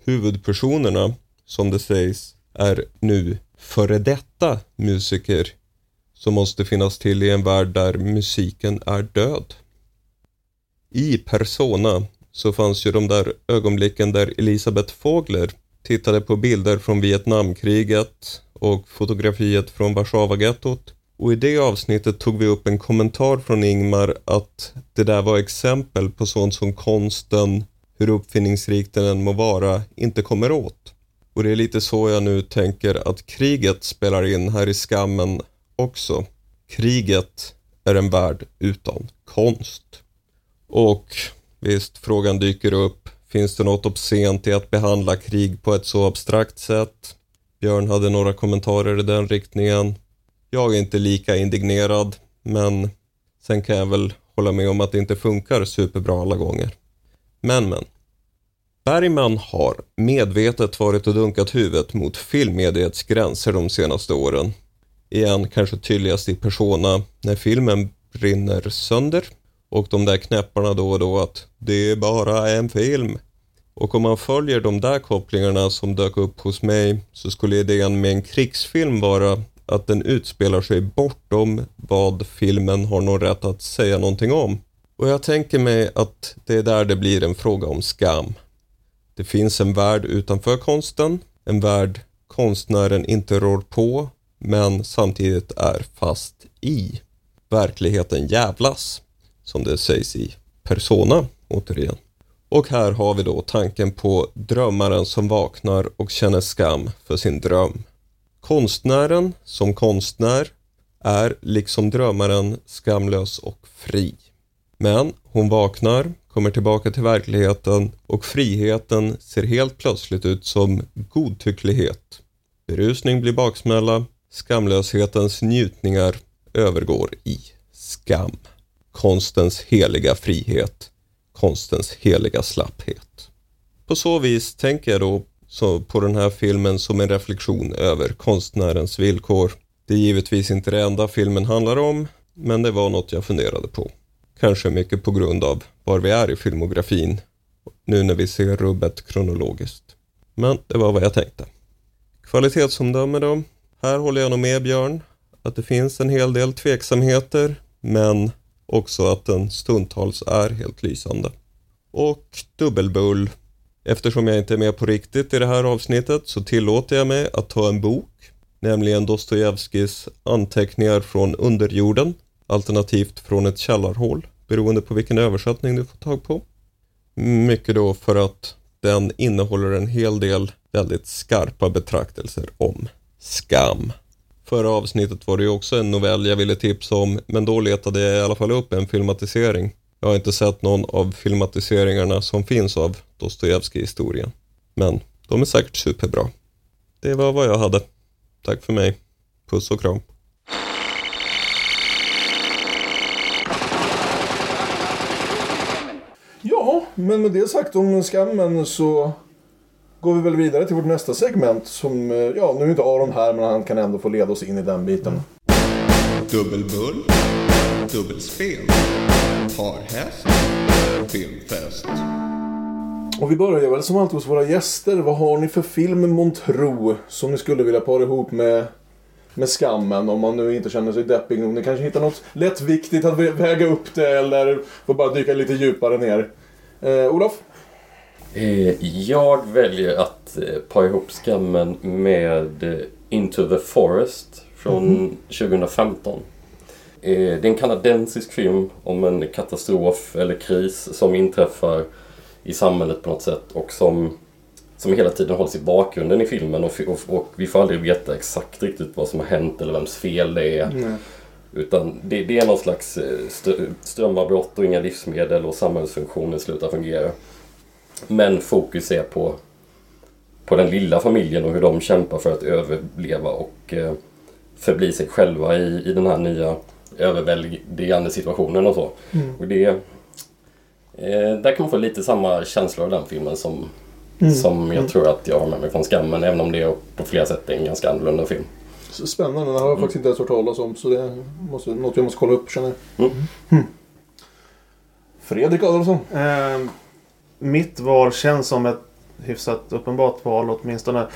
Huvudpersonerna, som det sägs, är nu före detta musiker som måste finnas till i en värld där musiken är död. I Persona så fanns ju de där ögonblicken där Elisabeth Fogler tittade på bilder från Vietnamkriget och fotografiet från Warszawagettot. Och i det avsnittet tog vi upp en kommentar från Ingmar att det där var exempel på sånt som konsten, hur uppfinningsrik den än må vara, inte kommer åt. Och det är lite så jag nu tänker att kriget spelar in här i skammen också. Kriget är en värld utan konst. Och visst, frågan dyker upp. Finns det något obscent i att behandla krig på ett så abstrakt sätt? Björn hade några kommentarer i den riktningen. Jag är inte lika indignerad, men sen kan jag väl hålla med om att det inte funkar superbra alla gånger. Men, men. Bergman har medvetet varit och dunkat huvudet mot filmmediets gränser de senaste åren. Igen kanske tydligast i Persona när filmen brinner sönder och de där knäpparna då och då att det är bara en film. Och om man följer de där kopplingarna som dök upp hos mig så skulle idén med en krigsfilm vara att den utspelar sig bortom vad filmen har någon rätt att säga någonting om. Och jag tänker mig att det är där det blir en fråga om skam. Det finns en värld utanför konsten, en värld konstnären inte rår på men samtidigt är fast i. Verkligheten jävlas, som det sägs i Persona, återigen. Och här har vi då tanken på drömmaren som vaknar och känner skam för sin dröm. Konstnären som konstnär är liksom drömmaren skamlös och fri. Men hon vaknar, kommer tillbaka till verkligheten och friheten ser helt plötsligt ut som godtycklighet. Berusning blir baksmälla, skamlöshetens njutningar övergår i skam. Konstens heliga frihet, konstens heliga slapphet. På så vis tänker jag då på den här filmen som en reflektion över konstnärens villkor. Det är givetvis inte det enda filmen handlar om, men det var något jag funderade på. Kanske mycket på grund av var vi är i filmografin, nu när vi ser rubbet kronologiskt. Men det var vad jag tänkte. Kvalitetsomdöme då? Här håller jag nog med Björn, att det finns en hel del tveksamheter, men också att den stundtals är helt lysande. Och dubbelbull. Eftersom jag inte är med på riktigt i det här avsnittet så tillåter jag mig att ta en bok, nämligen Dostojevskijs Anteckningar från underjorden, alternativt från ett källarhål, beroende på vilken översättning du får tag på. Mycket då för att den innehåller en hel del väldigt skarpa betraktelser om skam. Förra avsnittet var det ju också en novell jag ville tipsa om, men då letade jag i alla fall upp en filmatisering. Jag har inte sett någon av filmatiseringarna som finns av Dostojevskij-historien. Men de är säkert superbra. Det var vad jag hade. Tack för mig. Puss och kram. Ja, men med det sagt om skammen så går vi väl vidare till vårt nästa segment som, eh, ja nu är inte Aron här men han kan ändå få leda oss in i den biten. Dubbelbull, dubbelspel, parhäst, filmfest. Och vi börjar väl som alltid hos våra gäster. Vad har ni för film Montro som ni skulle vilja para ihop med, med skammen om man nu inte känner sig deppig nog. Ni kanske hittar något lättviktigt att vä- väga upp det eller får bara dyka lite djupare ner. Eh, Olof? Eh, Jag väljer att eh, pa ihop skammen med eh, Into the Forest från Mhm. 2015. Eh, Det är en kanadensisk film om en katastrof eller kris som inträffar i samhället på något sätt och som, som hela tiden hålls i bakgrunden i filmen och, och, och vi får aldrig veta exakt riktigt vad som har hänt eller vems fel det är. Nej. Utan det, det är någon slags strömavbrott och inga livsmedel och samhällsfunktioner slutar fungera. Men fokus är på, på den lilla familjen och hur de kämpar för att överleva och eh, förbli sig själva i, i den här nya överväldigande situationen och så. Mm. Och det, eh, där kan man få lite samma känsla av den filmen som, Mm. som jag Mm. tror att jag har med mig från Skammen. Även om det på flera sätt är en ganska annorlunda film. Spännande, det har jag faktiskt inte ens hört talas om. Så det är måste, något jag måste kolla upp känner jag. Mm. Hmm. Fredrik Adolfsson. Eh, mitt val känns som ett hyfsat uppenbart val åtminstone.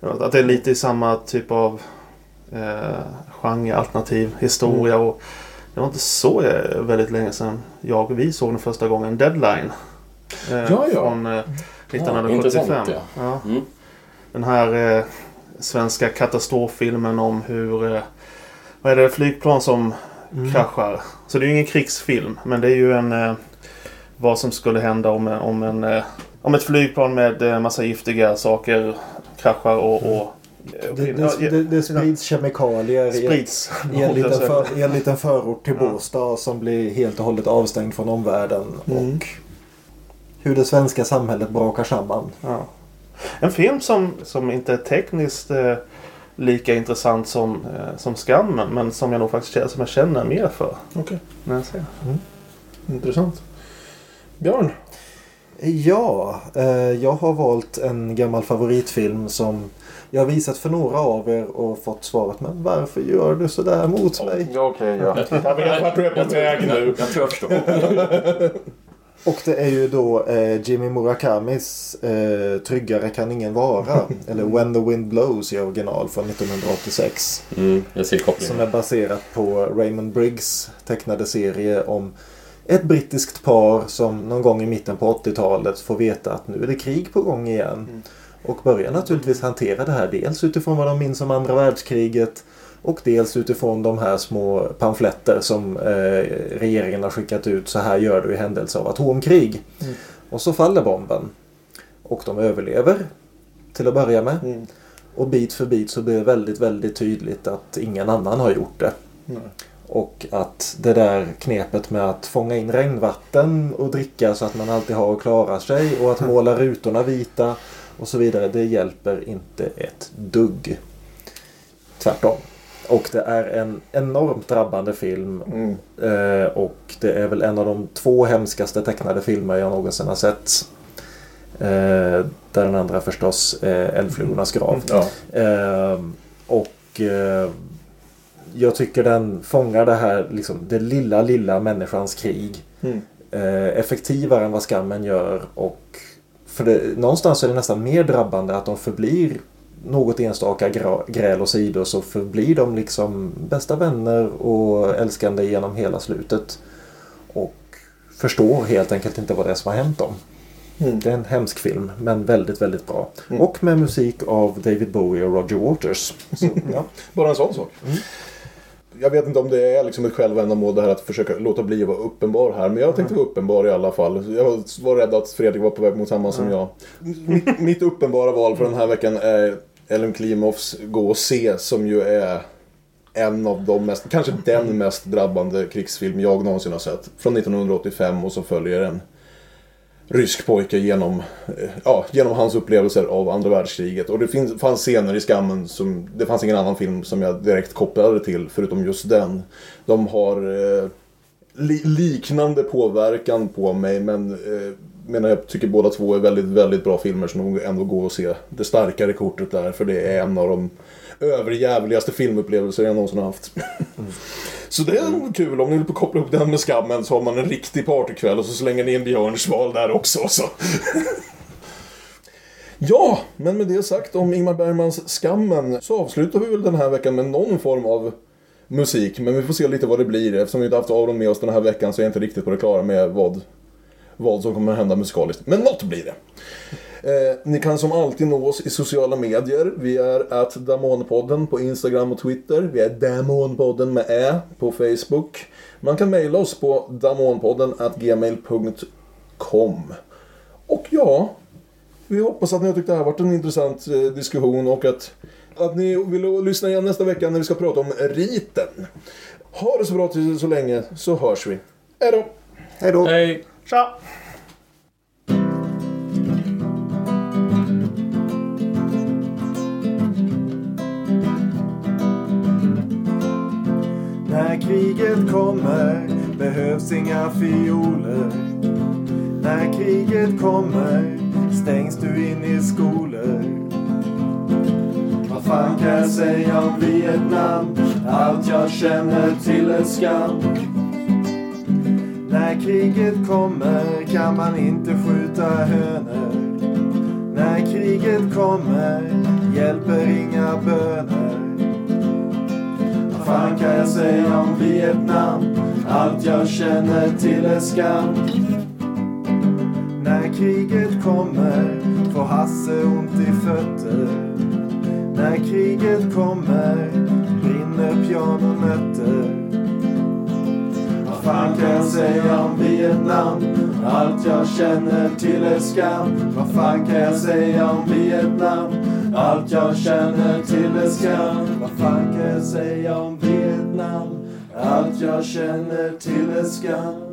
Att det är lite i samma typ av eh, genre, alternativ historia. Mm. Och det var inte så eh, väldigt länge sedan jag och vi såg den första gången. Deadline. Eh, Ja, ja. Från eh, 1975. intressant, ja. Ja. Mm. Den här eh, svenska katastroffilmen om hur... Eh, vad är det? Flygplan som Mm. kraschar. Så det är ju ingen krigsfilm. Men det är ju en... Eh, vad som skulle hända om, om, en, eh, om ett flygplan med eh, massa giftiga saker kraschar och... och Mm. Det, det, det, det sprids kemikalier i, Sprids. i, en liten för, i en liten förort till Båstad som blir helt och hållet avstängd från omvärlden. Mm. Och hur det svenska samhället brakar samman. Ja. En film som, som inte är tekniskt eh, lika intressant som, eh, som Skammen. Men som jag nog faktiskt känner, som jag känner mer för. Okej. När jag ser. Intressant. Björn. Ja, eh, jag har valt en gammal favoritfilm som jag har visat för några av er och fått svaret Men varför gör du sådär mot mig? Ja, okej. ja. Jag vart du är på väg nu. Jag tror jag förstår. Och det är ju då eh, Jimmy Murakamis eh, Tryggare kan ingen vara. eller When the Wind Blows i original från 1986. Mm, jag ser kopplingen. Som är baserat på Raymond Briggs tecknade serie om ett brittiskt par som någon gång i mitten på 80-talet får veta att nu är det krig på gång igen. Och börjar naturligtvis hantera det här dels utifrån vad de minns om andra världskriget och dels utifrån de här små pamfletter som eh, regeringen har skickat ut. Så här gör du i händelse av atomkrig. Mm. Och så faller bomben. Och de överlever till att börja med. Mm. Och bit för bit så blir det väldigt, väldigt tydligt att ingen annan har gjort det. Nej. Och att det där knepet med att fånga in regnvatten och dricka så att man alltid har att klara sig och att måla rutorna vita och så vidare. Det hjälper inte ett dugg. Tvärtom. Och det är en enormt drabbande film. Mm. Eh, och det är väl en av de två hemskaste tecknade filmer jag någonsin har sett. Eh, där den andra förstås är Eldflugornas grav. Ja. Eh, och eh, jag tycker den fångar det här, liksom, det lilla, lilla människans krig. Mm. Eh, effektivare än vad skammen gör. Och för det, någonstans är det nästan mer drabbande att de förblir något enstaka gra- gräl och sidor så förblir de liksom bästa vänner och älskande genom hela slutet. Och förstår helt enkelt inte vad det är som har hänt dem. Mm. Det är en hemsk film men väldigt, väldigt bra. Mm. Och med musik av David Bowie och Roger Waters. Så, ja. Bara en sån sak. Jag vet inte om det är liksom ett självändamål det här att försöka låta bli att vara uppenbar här. Men jag tänkte vara uppenbar i alla fall. Jag var rädd att Fredrik var på väg mot samma som jag. Mitt, mitt uppenbara val för den här veckan är Ellen Klimovs Gå och se som ju är en av de mest, kanske den mest drabbande krigsfilm jag någonsin har sett. Från 1985 och så följer en rysk pojke genom, eh, ja, genom hans upplevelser av andra världskriget. Och det finns, fanns scener i Skammen som, det fanns ingen annan film som jag direkt kopplade till förutom just den. De har eh, li, liknande påverkan på mig men eh, menar jag tycker båda två är väldigt, väldigt bra filmer som nog ändå går att se det starkare kortet där för det är en av de överjävligaste filmupplevelser jag någonsin har haft. Så det är nog kul om ni vill koppla ihop den med skammen så har man en riktig partykväll och så slänger ni in Björns val där också. Så. ja, men med det sagt om Ingmar Bergmans Skammen så avslutar vi väl den här veckan med någon form av musik. Men vi får se lite vad det blir. Eftersom vi inte haft Aron med oss den här veckan så är jag inte riktigt på det klara med vad, vad som kommer att hända musikaliskt. Men något blir det. Eh, ni kan som alltid nå oss i sociala medier. Vi är att Damonpodden på Instagram och Twitter. Vi är Damonpodden med Ä på Facebook. Man kan mejla oss på damonpodden at gmail.com. Och ja, vi hoppas att ni har tyckt det här har varit en intressant eh, diskussion och att, att ni vill lyssna igen nästa vecka när vi ska prata om riten. Ha det så bra till så länge så hörs vi. Hej då! Hej då! Hej! Tja! När kriget kommer behövs inga fioler. När kriget kommer stängs du in i skolor. Vad fan kan jag säga om Vietnam? Allt jag känner till är skam. När kriget kommer kan man inte skjuta hönor. När kriget kommer hjälper inga böner. Vad fan kan jag säga om Vietnam? Allt jag känner till är skam. När kriget kommer får Hasse ont i fötter. När kriget kommer brinner pianonötter. Vad fan kan jag säga om Vietnam? Allt jag känner till är skam. Vad fan kan jag säga om Vietnam? Allt jag känner till är skam. Vad fan kan jag säga om Vietnam? Allt jag känner till är skam.